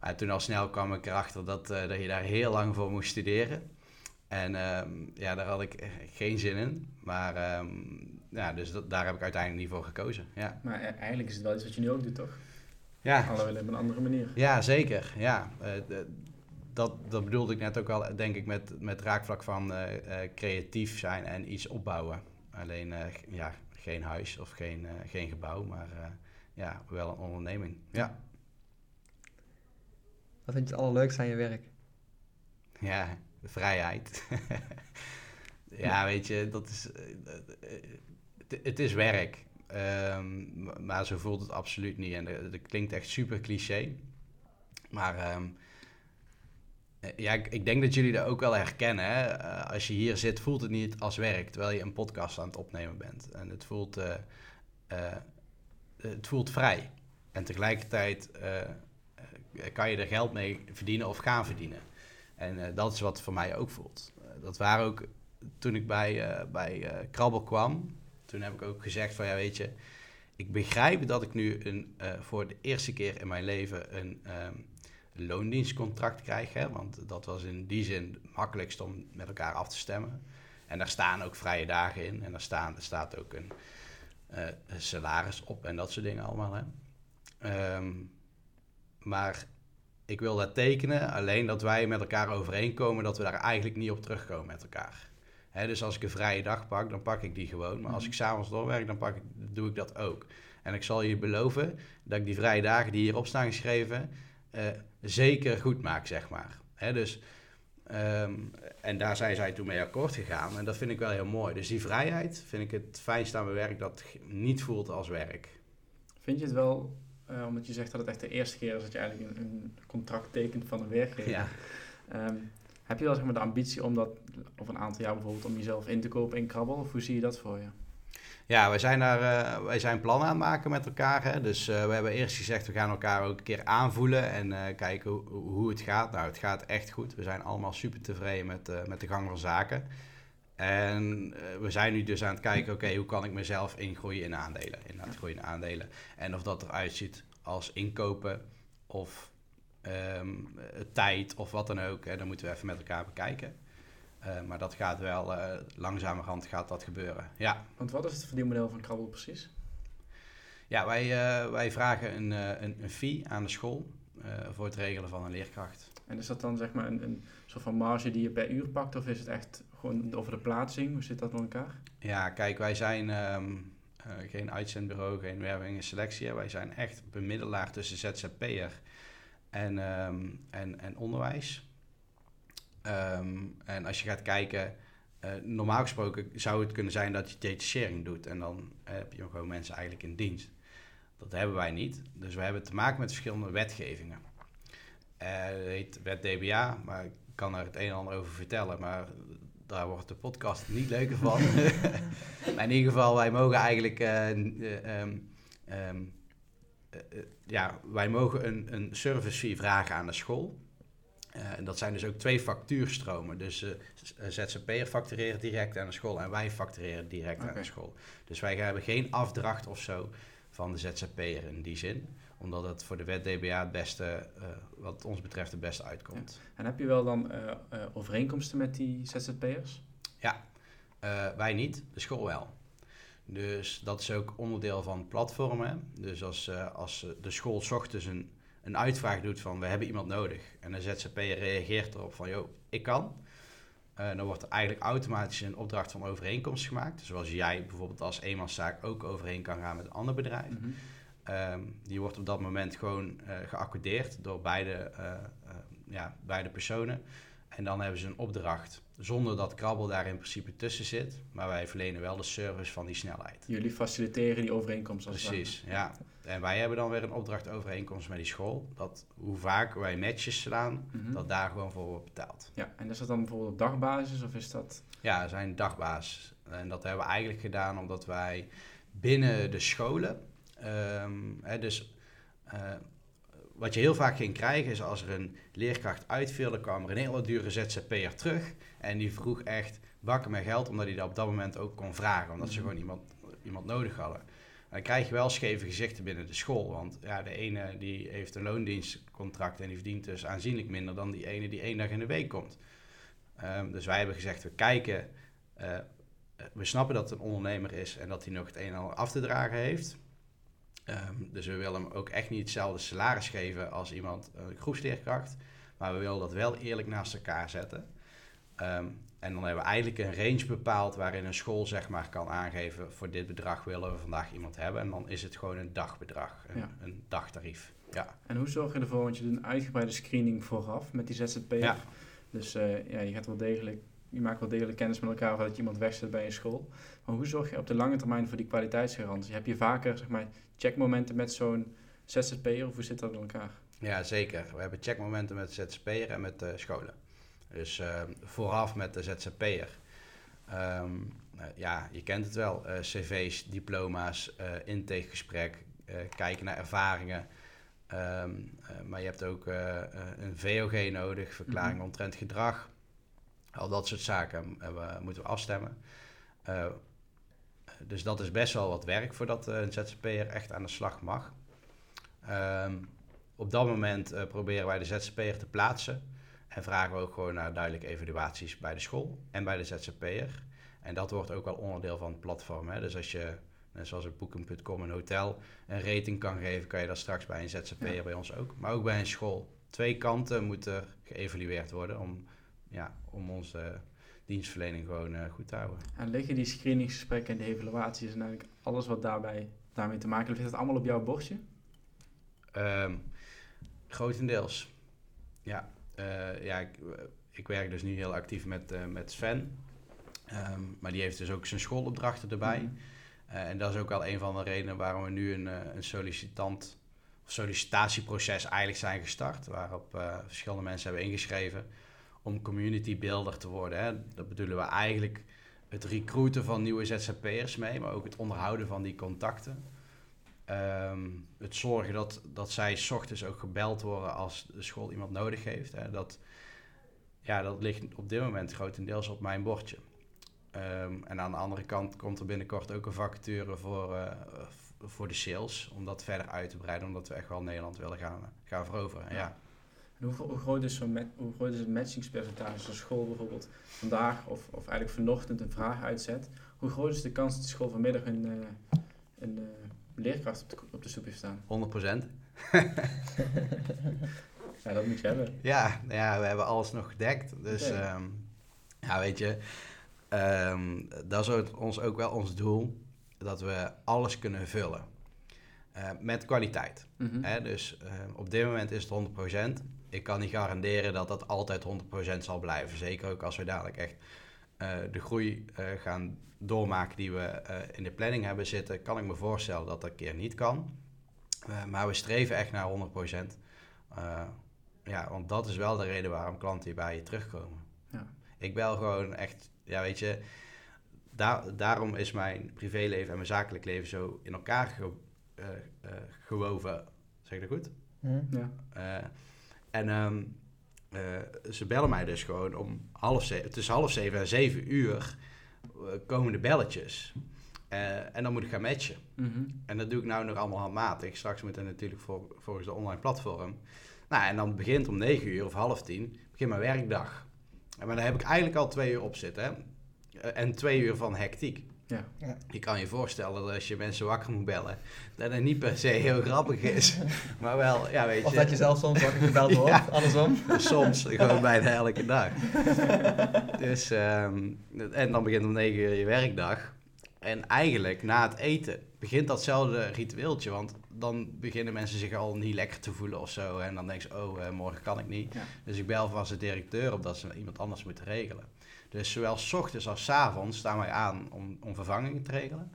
maar toen al snel kwam ik erachter dat, dat je daar heel lang voor moest studeren. En ehm, ja, daar had ik geen zin in. Maar ehm, ja, dus dat, daar heb ik uiteindelijk niet voor gekozen. Ja, Maar e- eigenlijk is het wel iets wat je nu ook doet, toch? ja. Alleen op een andere manier. Ja, zeker. Ja, dat, dat bedoelde ik net ook al, denk ik, met, met raakvlak van eh, eh, creatief zijn en iets opbouwen. Alleen, eh, ja, geen huis of geen, geen gebouw, maar ja, wel een onderneming. Ja, Wat vind je het allerleukste aan je werk? ja de vrijheid. ja, weet je, dat is, het, het is werk. Ehm, maar zo voelt het absoluut niet. En dat, dat klinkt echt super cliché. Maar ehm, eh, ja, ik, ik denk dat jullie dat ook wel herkennen. Hè? Eh, als je hier zit, voelt het niet als werk, terwijl je een podcast aan het opnemen bent. En het voelt, eh, eh, het voelt vrij. En tegelijkertijd kan je er geld mee verdienen of gaan verdienen. En dat is wat voor mij ook voelt. Dat waren ook, toen ik bij, bij Krabbel kwam, toen heb ik ook gezegd van ja weet je, ik begrijp dat ik nu een, voor de eerste keer in mijn leven een ehm, loondienstcontract krijg. Hè, want dat was in die zin het makkelijkst om met elkaar af te stemmen. En daar staan ook vrije dagen in. En daar, staan, er staat ook een, eh, een salaris op en dat soort dingen allemaal. Hè. Ehm, maar ik wil dat tekenen, alleen dat wij met elkaar overeenkomen dat we daar eigenlijk niet op terugkomen met elkaar. Hè, dus als ik een vrije dag pak, dan pak ik die gewoon. Maar als Mhm. ik s'avonds doorwerk, dan pak ik, doe ik dat ook. En ik zal je beloven dat ik die vrije dagen die hierop staan geschreven, eh, zeker goed maak, zeg maar. Hè, dus, ehm, en daar zijn zij toen mee akkoord gegaan. En dat vind ik wel heel mooi. Dus die vrijheid vind ik het fijnste aan mijn werk, dat het niet voelt als werk. Vind je het wel, eh, omdat je zegt dat het echt de eerste keer is dat je eigenlijk een, een contract tekent van een werkgever. Ja. Ehm, heb je wel zeg maar, de ambitie om dat over een aantal jaar bijvoorbeeld om jezelf in te kopen in Krabbel? Of hoe zie je dat voor je? Ja, wij zijn, daar, eh, wij zijn plannen aan het maken met elkaar. Hè? Dus eh, we hebben eerst gezegd, we gaan elkaar ook een keer aanvoelen en eh, kijken hoe, het gaat. Nou, het gaat echt goed. We zijn allemaal super tevreden met, met de gang van zaken. En we zijn nu dus aan het kijken, oké, hoe kan ik mezelf ingroeien in aandelen? Inderdaad, groeien in aandelen. En of dat eruit ziet als inkopen of ehm, eh, tijd of wat dan ook. Hè? Dan moeten we even met elkaar bekijken. Eh, maar dat gaat wel, eh langzamerhand gaat dat gebeuren. Ja. Want wat is het verdienmodel van Krabbel precies? Ja, wij, eh, wij vragen een, een, een fee aan de school voor het regelen van een leerkracht. En is dat dan zeg maar een, een soort van marge die je per uur pakt? Of is het echt gewoon over de plaatsing? Hoe zit dat met elkaar? Ja, kijk, wij zijn ehm, eh, geen uitzendbureau, geen werving en selectie. Wij zijn echt bemiddelaar tussen ZZP'er en, ehm, en, en onderwijs. Ehm, en als je gaat kijken, eh, normaal gesproken zou het kunnen zijn dat je detachering doet. En dan heb je gewoon mensen eigenlijk in dienst. Dat hebben wij niet. Dus we hebben te maken met verschillende wetgevingen. Eh dat heet wet DBA, maar ik kan er het een en ander over vertellen. Maar daar wordt de podcast niet leuker van. maar in ieder geval, wij mogen eigenlijk... eh, eh, ehm, ehm, eh, eh, ja, wij mogen een, een service fee vragen aan de school. Eh, en dat zijn dus ook twee factuurstromen. Dus eh, z- eh, ZZP'er factureren direct aan de school en wij factureren direct aan de school. Dus wij hebben geen afdracht of zo van de ZZP'er in die zin. Omdat het voor de wet DBA het beste, wat ons betreft, het beste uitkomt. En heb je wel dan overeenkomsten met die ZZP'ers? Eh, wij niet, de school wel. Dus dat is ook onderdeel van platformen. Dus als, als de school ochtends een, een uitvraag doet van we hebben iemand nodig. En de ZZP'er reageert erop van joh, ik kan. Eh, dan wordt er eigenlijk automatisch een opdracht van overeenkomst gemaakt. Zoals jij bijvoorbeeld als eenmanszaak ook overeen kan gaan met een ander bedrijf. Mhm. Ehm, die wordt op dat moment gewoon geaccordeerd door beide, eh, ja, beide personen. En dan hebben ze een opdracht zonder dat Krabbel daar in principe tussen zit. Maar wij verlenen wel de service van die snelheid. Jullie faciliteren die overeenkomst als. Precies, ja. En wij hebben dan weer een opdracht overeenkomst met die school. Dat hoe vaak wij matches slaan, Mhm. dat daar gewoon voor wordt betaald. Ja, en is dat dan bijvoorbeeld op dagbasis of is dat... Ja, zijn dagbaas En dat hebben we eigenlijk gedaan omdat wij binnen de scholen, ehm, hè, dus eh, wat je heel vaak ging krijgen is als er een leerkracht uitviel, dan kwam er een hele dure ZZP'er terug en die vroeg echt bakken met geld, omdat hij dat op dat moment ook kon vragen, omdat ze Mhm. gewoon iemand, iemand nodig hadden. En dan krijg je wel scheve gezichten binnen de school, want ja, de ene die heeft een loondienstcontract en die verdient dus aanzienlijk minder dan die ene die één dag in de week komt. Ehm, dus wij hebben gezegd, we kijken, eh, we snappen dat het een ondernemer is en dat hij nog het een en ander af te dragen heeft. Ehm, dus we willen hem ook echt niet hetzelfde salaris geven als iemand, een groepsleerkracht. Maar we willen dat wel eerlijk naast elkaar zetten. Ehm, en dan hebben we eigenlijk een range bepaald waarin een school zeg maar kan aangeven... voor dit bedrag willen we vandaag iemand hebben. En dan is het gewoon een dagbedrag, een, Ja. een dagtarief. Ja. En hoe zorg je ervoor, want je doet een uitgebreide screening vooraf met die ZZP'er. Ja. Dus eh, ja, je, gaat wel degelijk, je maakt wel degelijk kennis met elkaar voordat je iemand wegzet bij een school. Maar hoe zorg je op de lange termijn voor die kwaliteitsgarantie? Heb je vaker zeg maar, checkmomenten met zo'n ZZP'er of hoe zit dat in elkaar? Ja, zeker. We hebben checkmomenten met ZZP'er en met de scholen. Dus eh, vooraf met de ZZP'er. Ehm, eh, ja, je kent het wel. eh, cv's, diploma's, eh intakegesprek, eh, kijken naar ervaringen. Ehm, eh, maar je hebt ook eh, eh, een VOG nodig, verklaring Mhm. omtrent gedrag. Al dat soort zaken eh, we, moeten we afstemmen. Eh, dus dat is best wel wat werk voordat eh, een ZZP'er echt aan de slag mag. Ehm, op dat moment proberen wij de ZZP'er te plaatsen. En vragen we ook gewoon naar duidelijke evaluaties bij de school en bij de ZZP'er. En dat wordt ook wel onderdeel van het platform. Hè? Dus als je, net zoals op Booking.com een hotel, een rating kan geven, kan je dat straks bij een ZZP'er Ja. bij ons ook. Maar ook bij een school. Twee kanten moeten geëvalueerd worden om, ja, om onze dienstverlening gewoon eh, goed te houden. En liggen die screeningsgesprekken en de evaluaties en eigenlijk alles wat daarbij, daarmee te maken heeft, ligt dat allemaal op jouw bordje? Ehm, grotendeels. Ja, Eh, ja ik, ik werk dus nu heel actief met, eh, met Sven. Ehm, maar die heeft dus ook zijn schoolopdrachten erbij. Mhm. Eh, en dat is ook wel een van de redenen waarom we nu een, eh, een sollicitant of sollicitatieproces eigenlijk zijn gestart. Waarop eh, verschillende mensen hebben ingeschreven om community builder te worden. Hè. Dat bedoelen we eigenlijk het recruiten van nieuwe ZZP'ers mee, maar ook het onderhouden van die contacten. Ehm, het zorgen dat, dat zij ochtends ook gebeld worden als de school iemand nodig heeft. Hè. Dat, ja, dat ligt op dit moment grotendeels op mijn bordje. Ehm, en aan de andere kant komt er binnenkort ook een vacature voor, eh, voor de sales. Om dat verder uit te breiden, omdat we echt wel Nederland willen gaan, gaan veroveren. Ja. Ja. En hoe, hoe, groot is met, hoe groot is het matchingspercentage als een school bijvoorbeeld vandaag of, of eigenlijk vanochtend een vraag uitzet? Hoe groot is de kans dat de school vanmiddag een, eh, een eh, leerkracht op de, op de stoep heeft staan? 100%. Ja, dat moet je hebben. Ja, ja, we hebben alles nog gedekt. Dus ehm, ja, weet je, ehm, dat is ook ons ook wel ons doel. Dat we alles kunnen vullen. Eh, met kwaliteit. Mhm. Hè? Dus eh, op dit moment is het 100%. Ik kan niet garanderen dat dat altijd 100% zal blijven. Zeker ook als we dadelijk echt eh, de groei eh, gaan doormaken die we eh, in de planning hebben zitten, kan ik me voorstellen dat dat een keer niet kan. Maar we streven echt naar 100%. Eh, ja, want dat is wel de reden waarom klanten hier bij je terugkomen. Ja. Ik bel gewoon echt, ja weet je, daar, daarom is mijn privéleven en mijn zakelijk leven zo in elkaar ge- gewoven. Zeg ik dat goed? Hm? Ja. En ehm, eh, ze bellen mij dus gewoon om half zeven, tussen half zeven en zeven uur eh, komen de belletjes. Eh, en dan moet ik gaan matchen. Mhm. En dat doe ik nou nog allemaal handmatig. Straks moet dat natuurlijk vol- volgens de online platform. Nou, en dan begint om 9 uur of half tien, begint mijn werkdag. En maar daar heb ik eigenlijk al twee uur op zitten. Hè? En twee uur van hectiek. Ja. Ja. Je kan je voorstellen dat als je mensen wakker moet bellen, dat het niet per se heel grappig is. Maar wel, ja, weet je. Of dat je zelf soms wakker gebeld wordt, Ja. andersom. Soms, gewoon bijna elke dag. Dus, ehm, en dan begint om 9 uur je werkdag. En eigenlijk na het eten begint datzelfde ritueeltje. Want dan beginnen mensen zich al niet lekker te voelen of zo. En dan denken ze, oh, eh, morgen kan ik niet. Ja. Dus ik bel vast de directeur op dat ze iemand anders moeten regelen. Dus zowel s ochtends als s avonds staan wij aan om, om vervangingen te regelen.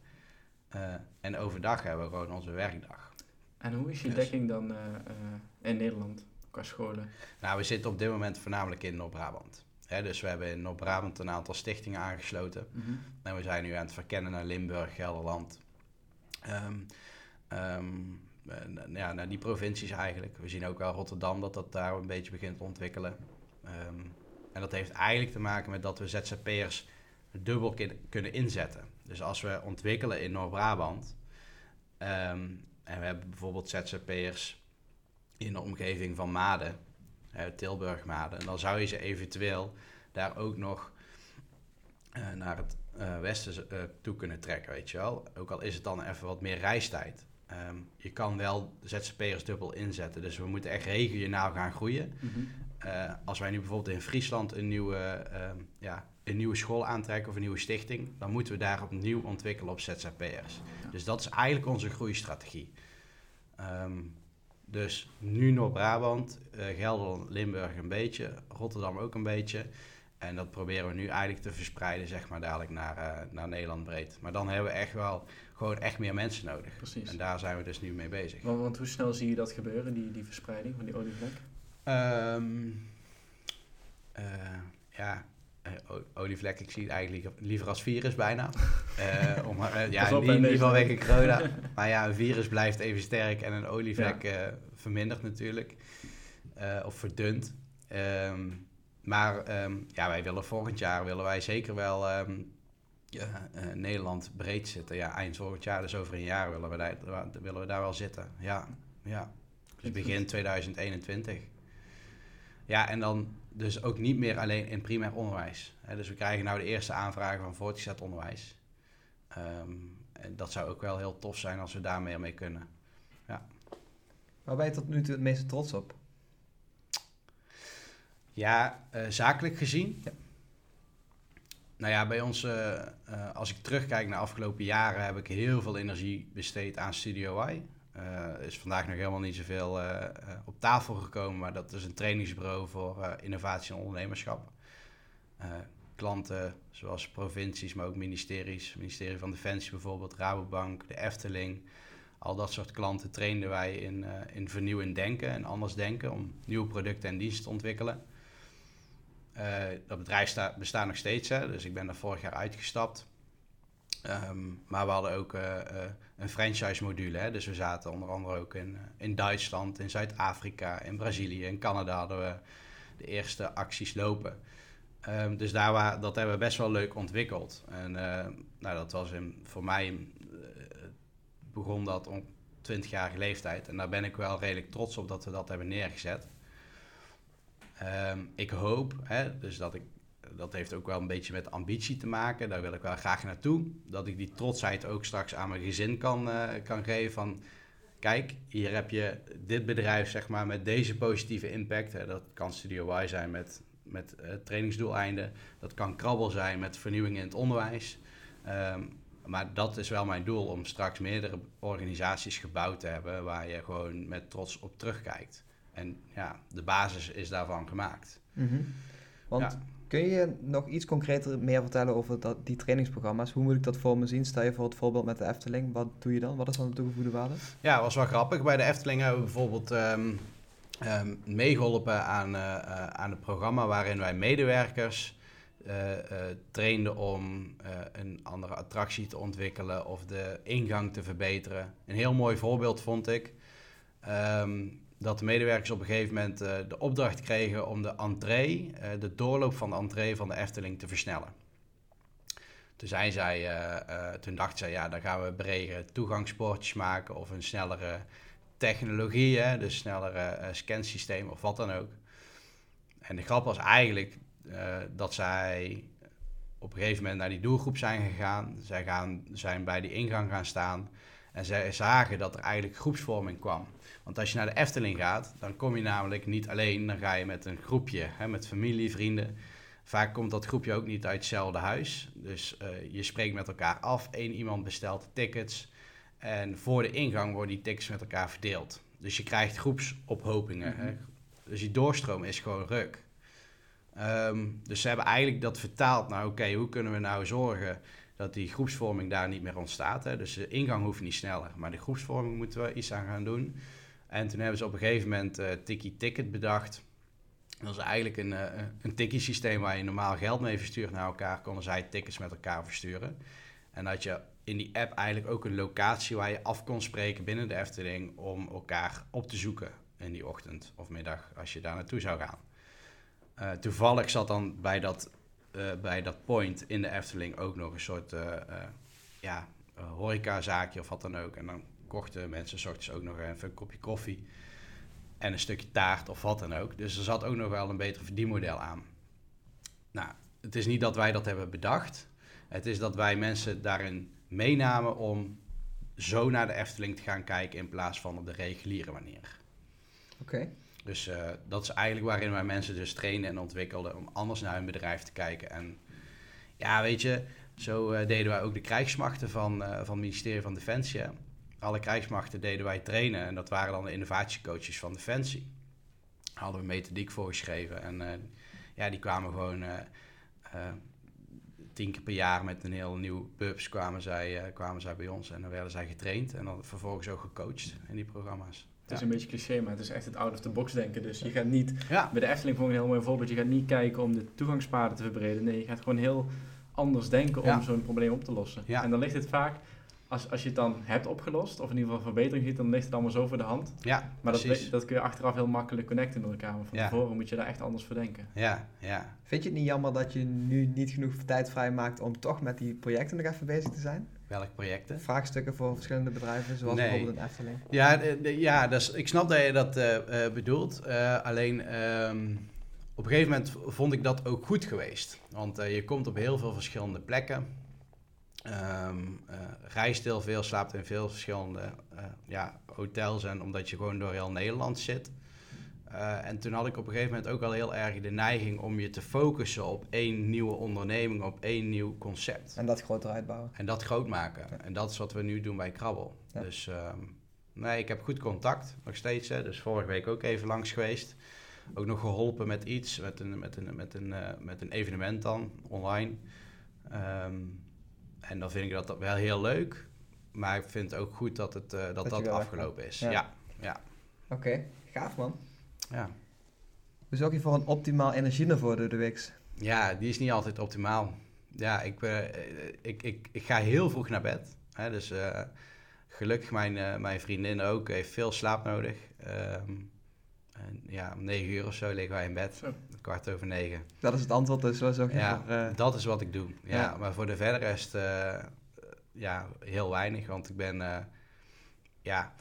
Eh, en overdag hebben we gewoon onze werkdag. En hoe is je Yes. dekking dan eh, eh, in Nederland qua scholen? Nou, we zitten op dit moment voornamelijk in Noord-Brabant. Dus we hebben in Noord-Brabant een aantal stichtingen aangesloten. Mhm. En we zijn nu aan het verkennen naar Limburg, Gelderland. N- ja, naar die provincies eigenlijk. We zien ook wel Rotterdam dat dat daar een beetje begint te ontwikkelen. Ehm, en dat heeft eigenlijk te maken met dat we ZZP'ers dubbel kunnen inzetten. Dus als we ontwikkelen in Noord-Brabant... ehm, en we hebben bijvoorbeeld ZZP'ers in de omgeving van Maden... Tilburg Maden... dan zou je ze eventueel daar ook nog eh, naar het eh, westen eh, toe kunnen trekken, weet je wel. Ook al is het dan even wat meer reistijd. Ehm, je kan wel ZZP'ers dubbel inzetten, dus we moeten echt regionaal gaan groeien. Mhm. Eh, als wij nu bijvoorbeeld in Friesland een nieuwe, ehm, ja, een nieuwe school aantrekken of een nieuwe stichting, dan moeten we daar opnieuw ontwikkelen op ZZP'ers. Ja. Dus dat is eigenlijk onze groeistrategie. Ehm, dus nu Noord-Brabant, eh, Gelderland, Limburg een beetje, Rotterdam ook een beetje. En dat proberen we nu eigenlijk te verspreiden, zeg maar, dadelijk naar, eh, naar Nederland breed. Maar dan hebben we echt wel gewoon echt meer mensen nodig. Precies. En daar zijn we dus nu mee bezig. Want, want hoe snel zie je dat gebeuren, die, die verspreiding van die olievlek? Ehm, eh, ja, eh, olievlek, ik zie het eigenlijk liever- als virus bijna. Eh, om, ja, in, ieder geval deze- weg corona. maar ja, een virus blijft even sterk en een olievlek eh, vermindert natuurlijk. Eh, of verdunt. Ehm, maar ehm, ja, wij willen volgend jaar willen wij zeker wel ehm, ja, eh, Nederland breed zitten. Ja, eind volgend jaar, dus over een jaar willen we daar, willen we daar wel zitten. Ja, ja. Dus begin goed. 2021. Ja, en dan dus ook niet meer alleen in primair onderwijs. Hè, dus we krijgen nou de eerste aanvragen van voortgezet onderwijs. Ehm, en dat zou ook wel heel tof zijn als we daar meer mee kunnen. Waar ben je tot nu toe het meeste trots op? Ja, eh, zakelijk gezien. Ja. Nou ja, bij ons, eh, eh, als ik terugkijk naar de afgelopen jaren, heb ik heel veel energie besteed aan Studio Y. Eh is vandaag nog helemaal niet zoveel eh, eh, op tafel gekomen, maar dat is een trainingsbureau voor innovatie en ondernemerschap. Klanten zoals provincies, maar ook ministeries, het ministerie van Defensie bijvoorbeeld, Rabobank, de Efteling. Al dat soort klanten trainden wij in, eh, in vernieuwend denken en anders denken om nieuwe producten en diensten te ontwikkelen. Dat bedrijf sta- bestaat nog steeds, hè, dus ik ben daar vorig jaar uitgestapt. Ehm, maar we hadden ook eh, eh, een franchise module. Hè? Dus we zaten onder andere ook in, eh, in Duitsland, in Zuid-Afrika, in Brazilië, in Canada hadden we de eerste acties lopen. Ehm, dus daar wa- dat hebben we best wel leuk ontwikkeld. En nou, dat was in, voor mij, begon dat om 20-jarige leeftijd. En daar ben ik wel redelijk trots op dat we dat hebben neergezet. Ehm, ik hoop, hè, dus dat ik, dat heeft ook wel een beetje met ambitie te maken. Daar wil ik wel graag naartoe. Dat ik die trotsheid ook straks aan mijn gezin kan, eh, kan geven van... Kijk, hier heb je dit bedrijf zeg maar, met deze positieve impact. Hè. Dat kan Studio Y zijn met, met eh, trainingsdoeleinden. Dat kan Krabbel zijn met vernieuwing in het onderwijs. Ehm, maar dat is wel mijn doel om straks meerdere organisaties gebouwd te hebben... waar je gewoon met trots op terugkijkt. En ja, de basis is daarvan gemaakt. Mhm. Want Ja. Kun je nog iets concreter meer vertellen over dat, die trainingsprogramma's? Hoe moet ik dat voor me zien? Stel je voor het voorbeeld met de Efteling. Wat doe je dan? Wat is dan de toegevoegde waarde? Ja, was wel grappig. Bij de Efteling hebben we bijvoorbeeld ehm, meegeholpen aan, eh, eh, aan het programma waarin wij medewerkers eh, trainden om een andere attractie te ontwikkelen of de ingang te verbeteren. Een heel mooi voorbeeld vond ik. ehm, dat de medewerkers op een gegeven moment eh, de opdracht kregen om de entree, eh, de doorloop van de entree van de Efteling te versnellen. Toen, zei zij, eh, toen dacht zij, ja, dan gaan we brede toegangspoortjes maken of een snellere technologie, hè, dus snellere scansysteem of wat dan ook. En de grap was eigenlijk dat zij op een gegeven moment naar die doelgroep zijn gegaan. Zij gaan, zijn bij die ingang gaan staan en zij zagen dat er eigenlijk groepsvorming kwam. Want als je naar de Efteling gaat, dan kom je namelijk niet alleen, dan ga je met een groepje, hè, met familie, vrienden. Vaak komt dat groepje ook niet uit hetzelfde huis. Dus eh, je spreekt met elkaar af. Eén iemand bestelt de tickets. En voor de ingang worden die tickets met elkaar verdeeld. Dus je krijgt groepsophopingen. hè. Dus die doorstroom is gewoon ruk. Ehm, dus ze hebben eigenlijk dat vertaald naar... oké, hoe kunnen we nou zorgen dat die groepsvorming daar niet meer ontstaat. Hè? Dus de ingang hoeft niet sneller, maar de groepsvorming moeten we iets aan gaan doen. En toen hebben ze op een gegeven moment eh Tiki Ticket bedacht. Dat is eigenlijk een, uh, een waar je normaal geld mee verstuurt naar elkaar. Konden zij tickets met elkaar versturen. En dat je in die app eigenlijk ook een locatie waar je af kon spreken binnen de Efteling om elkaar op te zoeken in die ochtend of middag als je daar naartoe zou gaan. Uh, toevallig zat dan bij dat, uh, bij dat point in de Efteling ook nog een soort uh, ja, horecazaakje of wat dan ook. En dan kochten mensen s ochtends ook nog even een kopje koffie en een stukje taart of wat dan ook. Dus er zat ook nog wel een beter verdienmodel aan. Nou, het is niet dat wij dat hebben bedacht. Het is dat wij mensen daarin meenamen om zo naar de Efteling te gaan kijken in plaats van op de reguliere manier. Oké. Dus uh, dat is eigenlijk waarin wij mensen dus trainen en ontwikkelden om anders naar hun bedrijf te kijken. En ja, weet je, zo uh, deden wij ook de krijgsmachten van, uh, van het ministerie van Defensie. Alle krijgsmachten deden wij trainen en dat waren dan de innovatiecoaches van Defensie. Daar hadden we methodiek voor geschreven en ja, die kwamen gewoon tien keer per jaar met een heel nieuw pubs kwamen zij, kwamen zij bij ons en dan werden zij getraind en dan vervolgens ook gecoacht in die programma's. Het is een beetje cliché, maar het is echt het out-of-the-box denken. Dus je gaat niet, bij de Efteling vond ik een heel mooi voorbeeld, je gaat niet kijken om de toegangspaden te verbreden. Nee, je gaat gewoon heel anders denken om zo'n probleem op te lossen. En dan ligt het vaak, als, als je het dan hebt opgelost, of in ieder geval verbetering ziet, dan ligt het allemaal zo voor de hand. Ja, Maar dat, dat kun je achteraf heel makkelijk connecten met elkaar. Maar van Ja. tevoren moet je daar echt anders voor denken. Ja, ja. Vind je het niet jammer dat je nu niet genoeg tijd vrijmaakt om toch met die projecten nog even bezig te zijn? Welke projecten? Vraagstukken voor verschillende bedrijven, zoals Nee. bijvoorbeeld een Efteling. Ja, de- ja dus ik snap dat je dat eh, eh, bedoelt. Eh, alleen ehm, op een gegeven moment vond ik dat ook goed geweest. Want je komt op heel veel verschillende plekken. Ehm eh, reist heel veel, slaapt in veel verschillende ja, hotels. En omdat je gewoon door heel Nederland zit. Eh, en toen had ik op een gegeven moment ook al heel erg de neiging om je te focussen op één nieuwe onderneming, op één nieuw concept. En dat groter uitbouwen. En dat groot maken. En dat is wat we nu doen bij Krabbel. Ja. Dus ehm, nee, ik heb goed contact, nog steeds. Hè. Dus vorige week ook even langs geweest. Ook nog geholpen met iets, met een, met een, met een, eh, met een evenement dan, online. Ehm, en dan vind ik dat, dat wel heel leuk. Maar ik vind het ook goed dat het, eh, dat, Dat afgelopen is. Ja. Ja, ja, Oké, gaaf man. Ja. Hoe zorg je voor een optimaal energieniveau door de week? Ja, die is niet altijd optimaal. Ja, ik, eh, ik, ik, ik ga heel vroeg naar bed. Hè, dus eh, gelukkig mijn, eh, mijn vriendin ook heeft veel slaap nodig. Ehm, en ja, om negen uur of zo liggen wij in bed. Zo. Kwart over negen. Dat is het antwoord, dus zo zorg je Ja, voor... eh, dat is wat ik doe. Ja, Ja. Maar voor de verder rest, eh, ja, heel weinig. Want ik ben, eh, ja,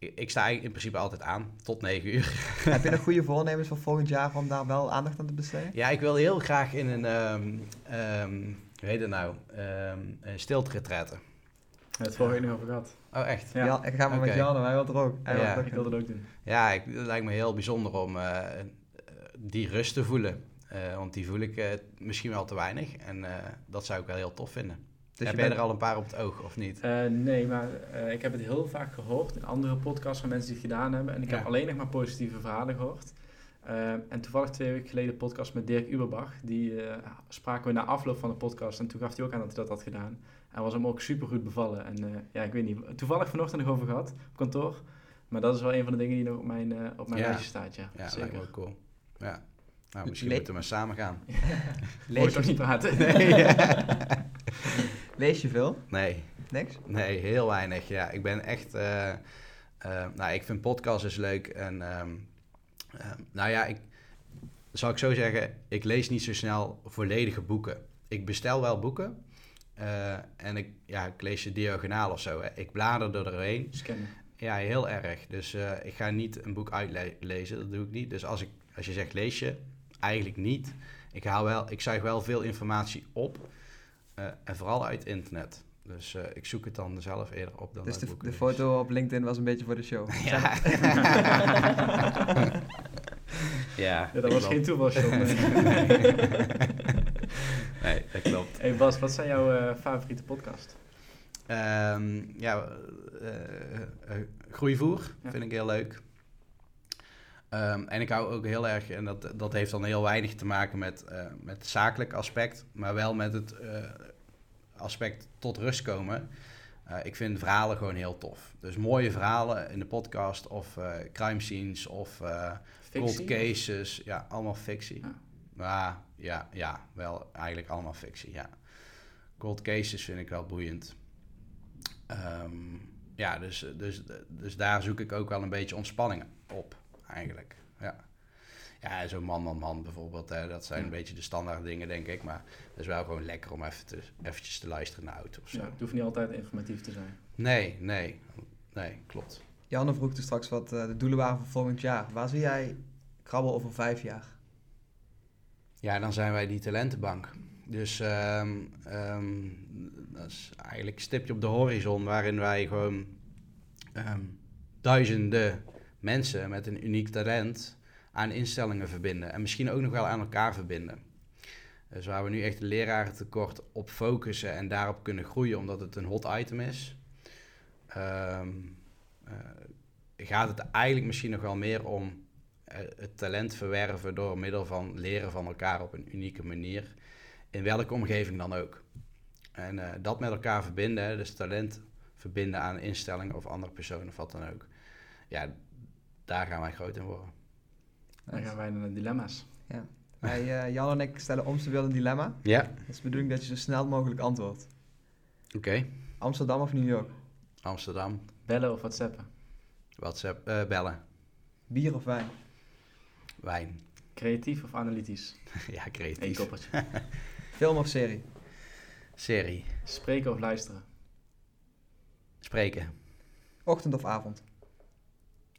ik, sta eigenlijk in principe altijd aan tot negen uur. Heb je nog goede voornemens voor volgend jaar om daar wel aandacht aan te besteden? Ja, ik wil heel graag in een, ehm ehm hoe heet het nou, Ehm een stilteretraite. Het vorige nog over gehad. Oh, echt? Ja. Ja, ik ga maar met. Jan, en hij wil er ook. Hij wil Ja. Ik wil doen. dat ook doen. Ja, ik, het lijkt me heel bijzonder om eh, die rust te voelen. Eh, want die voel ik eh, misschien wel te weinig. En eh, dat zou ik wel heel tof vinden. Dus Heb je jij bent- er al een paar op het oog, of niet? Eh, nee, maar eh, ik heb het heel vaak gehoord in andere podcasts van mensen die het gedaan hebben. En ik Ja. heb alleen nog maar positieve verhalen gehoord. Eh, en toevallig twee weken geleden een podcast met Dirk Uberbach. Die eh, spraken we na afloop van de podcast. En toen gaf hij ook aan dat hij dat had gedaan. En was hem ook super goed bevallen. En eh, ja, ik weet niet. Toevallig vanochtend nog over gehad op kantoor. Maar dat is wel een van de dingen die nog op mijn, eh, op mijn Ja. lijstje staat. Ja, Ja, zeker. lijkt me ook cool. Ja. Nou, misschien Le- moeten we maar samen gaan. Je toch niet praten? Lees je veel? Nee, Niks? nee, heel weinig. Ja, ik ben echt... eh, eh, nou, ik vind podcasts is leuk. En ehm, eh, nou ja, ik... Zal ik zo zeggen, ik lees niet zo snel volledige boeken. Ik bestel wel boeken. eh, en ik, ja, ik lees ze diagonaal of zo. Hè. Ik blader er doorheen. Scannen. Ja, heel erg. Dus ik ga niet een boek uitlezen, dat doe ik niet. Dus als, ik, als je zegt lees je, eigenlijk niet. Ik, haal wel, ik zuig wel veel informatie op. eh, en vooral uit internet. Dus eh, ik zoek het dan zelf eerder op dan Dus de, de foto op LinkedIn was een beetje voor de show. Ja. ja, Ja, dat was geen toevalshot. Nee. nee, dat klopt. hey Bas, wat zijn jouw eh, favoriete podcast? Ehm, ja, groeivoer Ja. vind ik heel leuk. Ehm, en ik hou ook heel erg, en dat, dat heeft dan heel weinig te maken met, eh, met het zakelijk aspect, maar wel met het eh, aspect tot rust komen. Eh, ik vind verhalen gewoon heel tof. Dus mooie verhalen in de podcast of eh, crime scenes of eh, Cold cases, ja, allemaal fictie. Ja. Maar ja, ja, wel eigenlijk allemaal fictie, ja. Cold cases vind ik wel boeiend. Ehm, ja, dus, dus, dus daar zoek ik ook wel een beetje ontspanning op, eigenlijk. Ja, zo'n man, man, man bijvoorbeeld, hè, dat zijn Ja. een beetje de standaard dingen, denk ik. Maar het is wel gewoon lekker om even te, eventjes te luisteren naar de auto of zo. Ja, het hoeft niet altijd informatief te zijn. Nee, nee, nee, klopt. Janne vroeg toen straks wat eh, de doelen waren voor volgend jaar. Waar zie jij krabbel over vijf jaar? Ja, dan zijn wij die talentenbank. Dus ehm, ehm, dat is eigenlijk een stipje op de horizon waarin wij gewoon ehm, duizenden mensen met een uniek talent aan instellingen verbinden. En misschien ook nog wel aan elkaar verbinden. Dus waar we nu echt de lerarentekort op focussen en daarop kunnen groeien omdat het een hot item is. ehm, eh, gaat het eigenlijk misschien nog wel meer om eh, het talent verwerven door middel van leren van elkaar op een unieke manier. In welke omgeving dan ook. En eh, dat met elkaar verbinden, dus talent verbinden aan instellingen of andere personen of wat dan ook. Ja, daar gaan wij groot in worden. Dan gaan wij naar de dilemma's. Wij, eh, Jan en ik stellen om een dilemma. Ja, Dat is de bedoeling dat je zo snel mogelijk antwoordt. oké. Amsterdam of New York? Amsterdam, Bellen of whatsappen? WhatsApp, eh, bellen, Bier of wijn? wijn. Creatief of analytisch? ja, Eén creatief. koppertje. Film of serie? Serie, Spreken of luisteren? spreken, Ochtend of avond?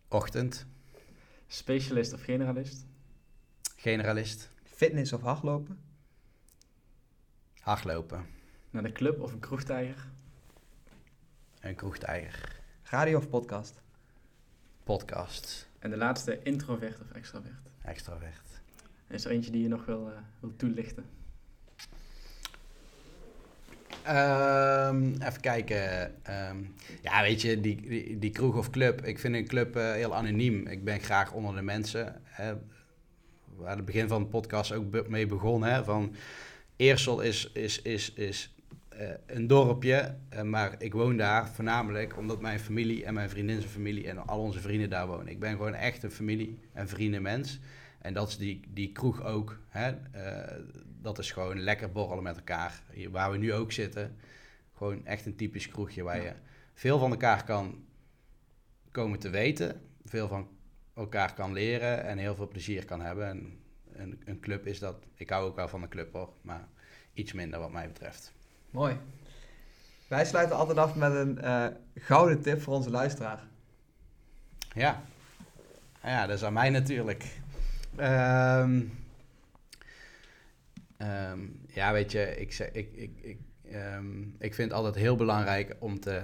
ochtend, Specialist of generalist? generalist, Fitness of hardlopen? hardlopen, Naar de club of een kroegtijger? een kroegtijger, Radio of podcast? podcast, En de laatste, introvert of extravert? extravert. Is er eentje die je nog wil, eh, wil toelichten? Ehm, even kijken. Ehm, ja, weet je, die, die, kroeg of club. Ik vind een club eh, heel anoniem. Ik ben graag onder de mensen. Hè. We het begin van de podcast ook mee begonnen. Hè, van Eersel is, is, is, is eh, een dorpje, eh, maar ik woon daar voornamelijk omdat mijn familie en mijn vriendin zijn familie en al onze vrienden daar wonen. Ik ben gewoon echt een familie- en vriendenmens. En dat is die, die kroeg ook. Hè? Dat is gewoon lekker borrelen met elkaar. Waar we nu ook zitten. Gewoon echt een typisch kroegje waar Ja. je veel van elkaar kan komen te weten. Veel van elkaar kan leren en heel veel plezier kan hebben. En een, een club is dat. Ik hou ook wel van een club hoor, maar iets minder wat mij betreft. Mooi. Wij sluiten altijd af met een eh, gouden tip voor onze luisteraar. Ja, ja dat is aan mij natuurlijk. Ehm, ehm, ja, weet je, ik, ik, ik, ik, ehm, ik vind het altijd heel belangrijk om te...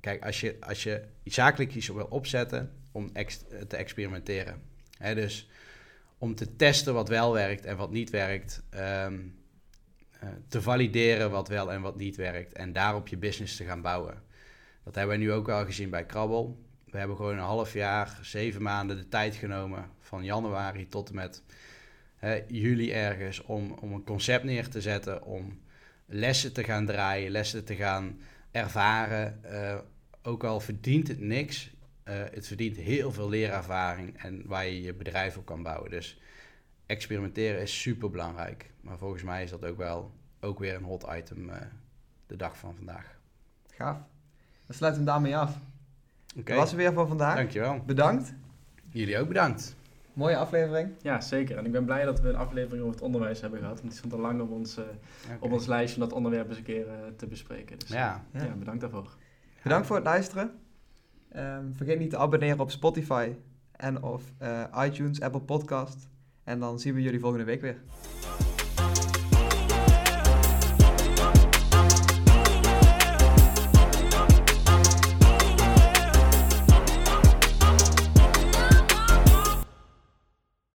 Kijk, als je, als je zakelijk iets wil opzetten, om te experimenteren. Hè, dus om te testen wat wel werkt en wat niet werkt. ehm, eh, te valideren wat wel en wat niet werkt. En daarop je business te gaan bouwen. Dat hebben we nu ook al gezien bij Krabbel. We hebben gewoon een half jaar, zeven maanden de tijd genomen van januari tot en met hè, juli ergens om, om een concept neer te zetten, om lessen te gaan draaien, lessen te gaan ervaren. Eh, ook al verdient het niks, eh, het verdient heel veel leerervaring en waar je je bedrijf op kan bouwen. Dus experimenteren is super belangrijk. Maar volgens mij is dat ook wel ook weer een hot item eh, de dag van vandaag. Gaaf. We sluiten hem daarmee af. Oké, Dat was het weer voor vandaag. dankjewel. Bedankt. Jullie ook bedankt. Mooie aflevering. Ja, zeker. En ik ben blij dat we een aflevering over het onderwijs hebben gehad. Want die stond al lang op ons, eh, op ons lijstje om dat onderwerp eens een keer eh, te bespreken. Dus, eh, Ja. Ja. ja, bedankt daarvoor. Bedankt voor het luisteren. Ehm, vergeet niet te abonneren op Spotify en of eh, iTunes, Apple Podcast. En dan zien we jullie volgende week weer.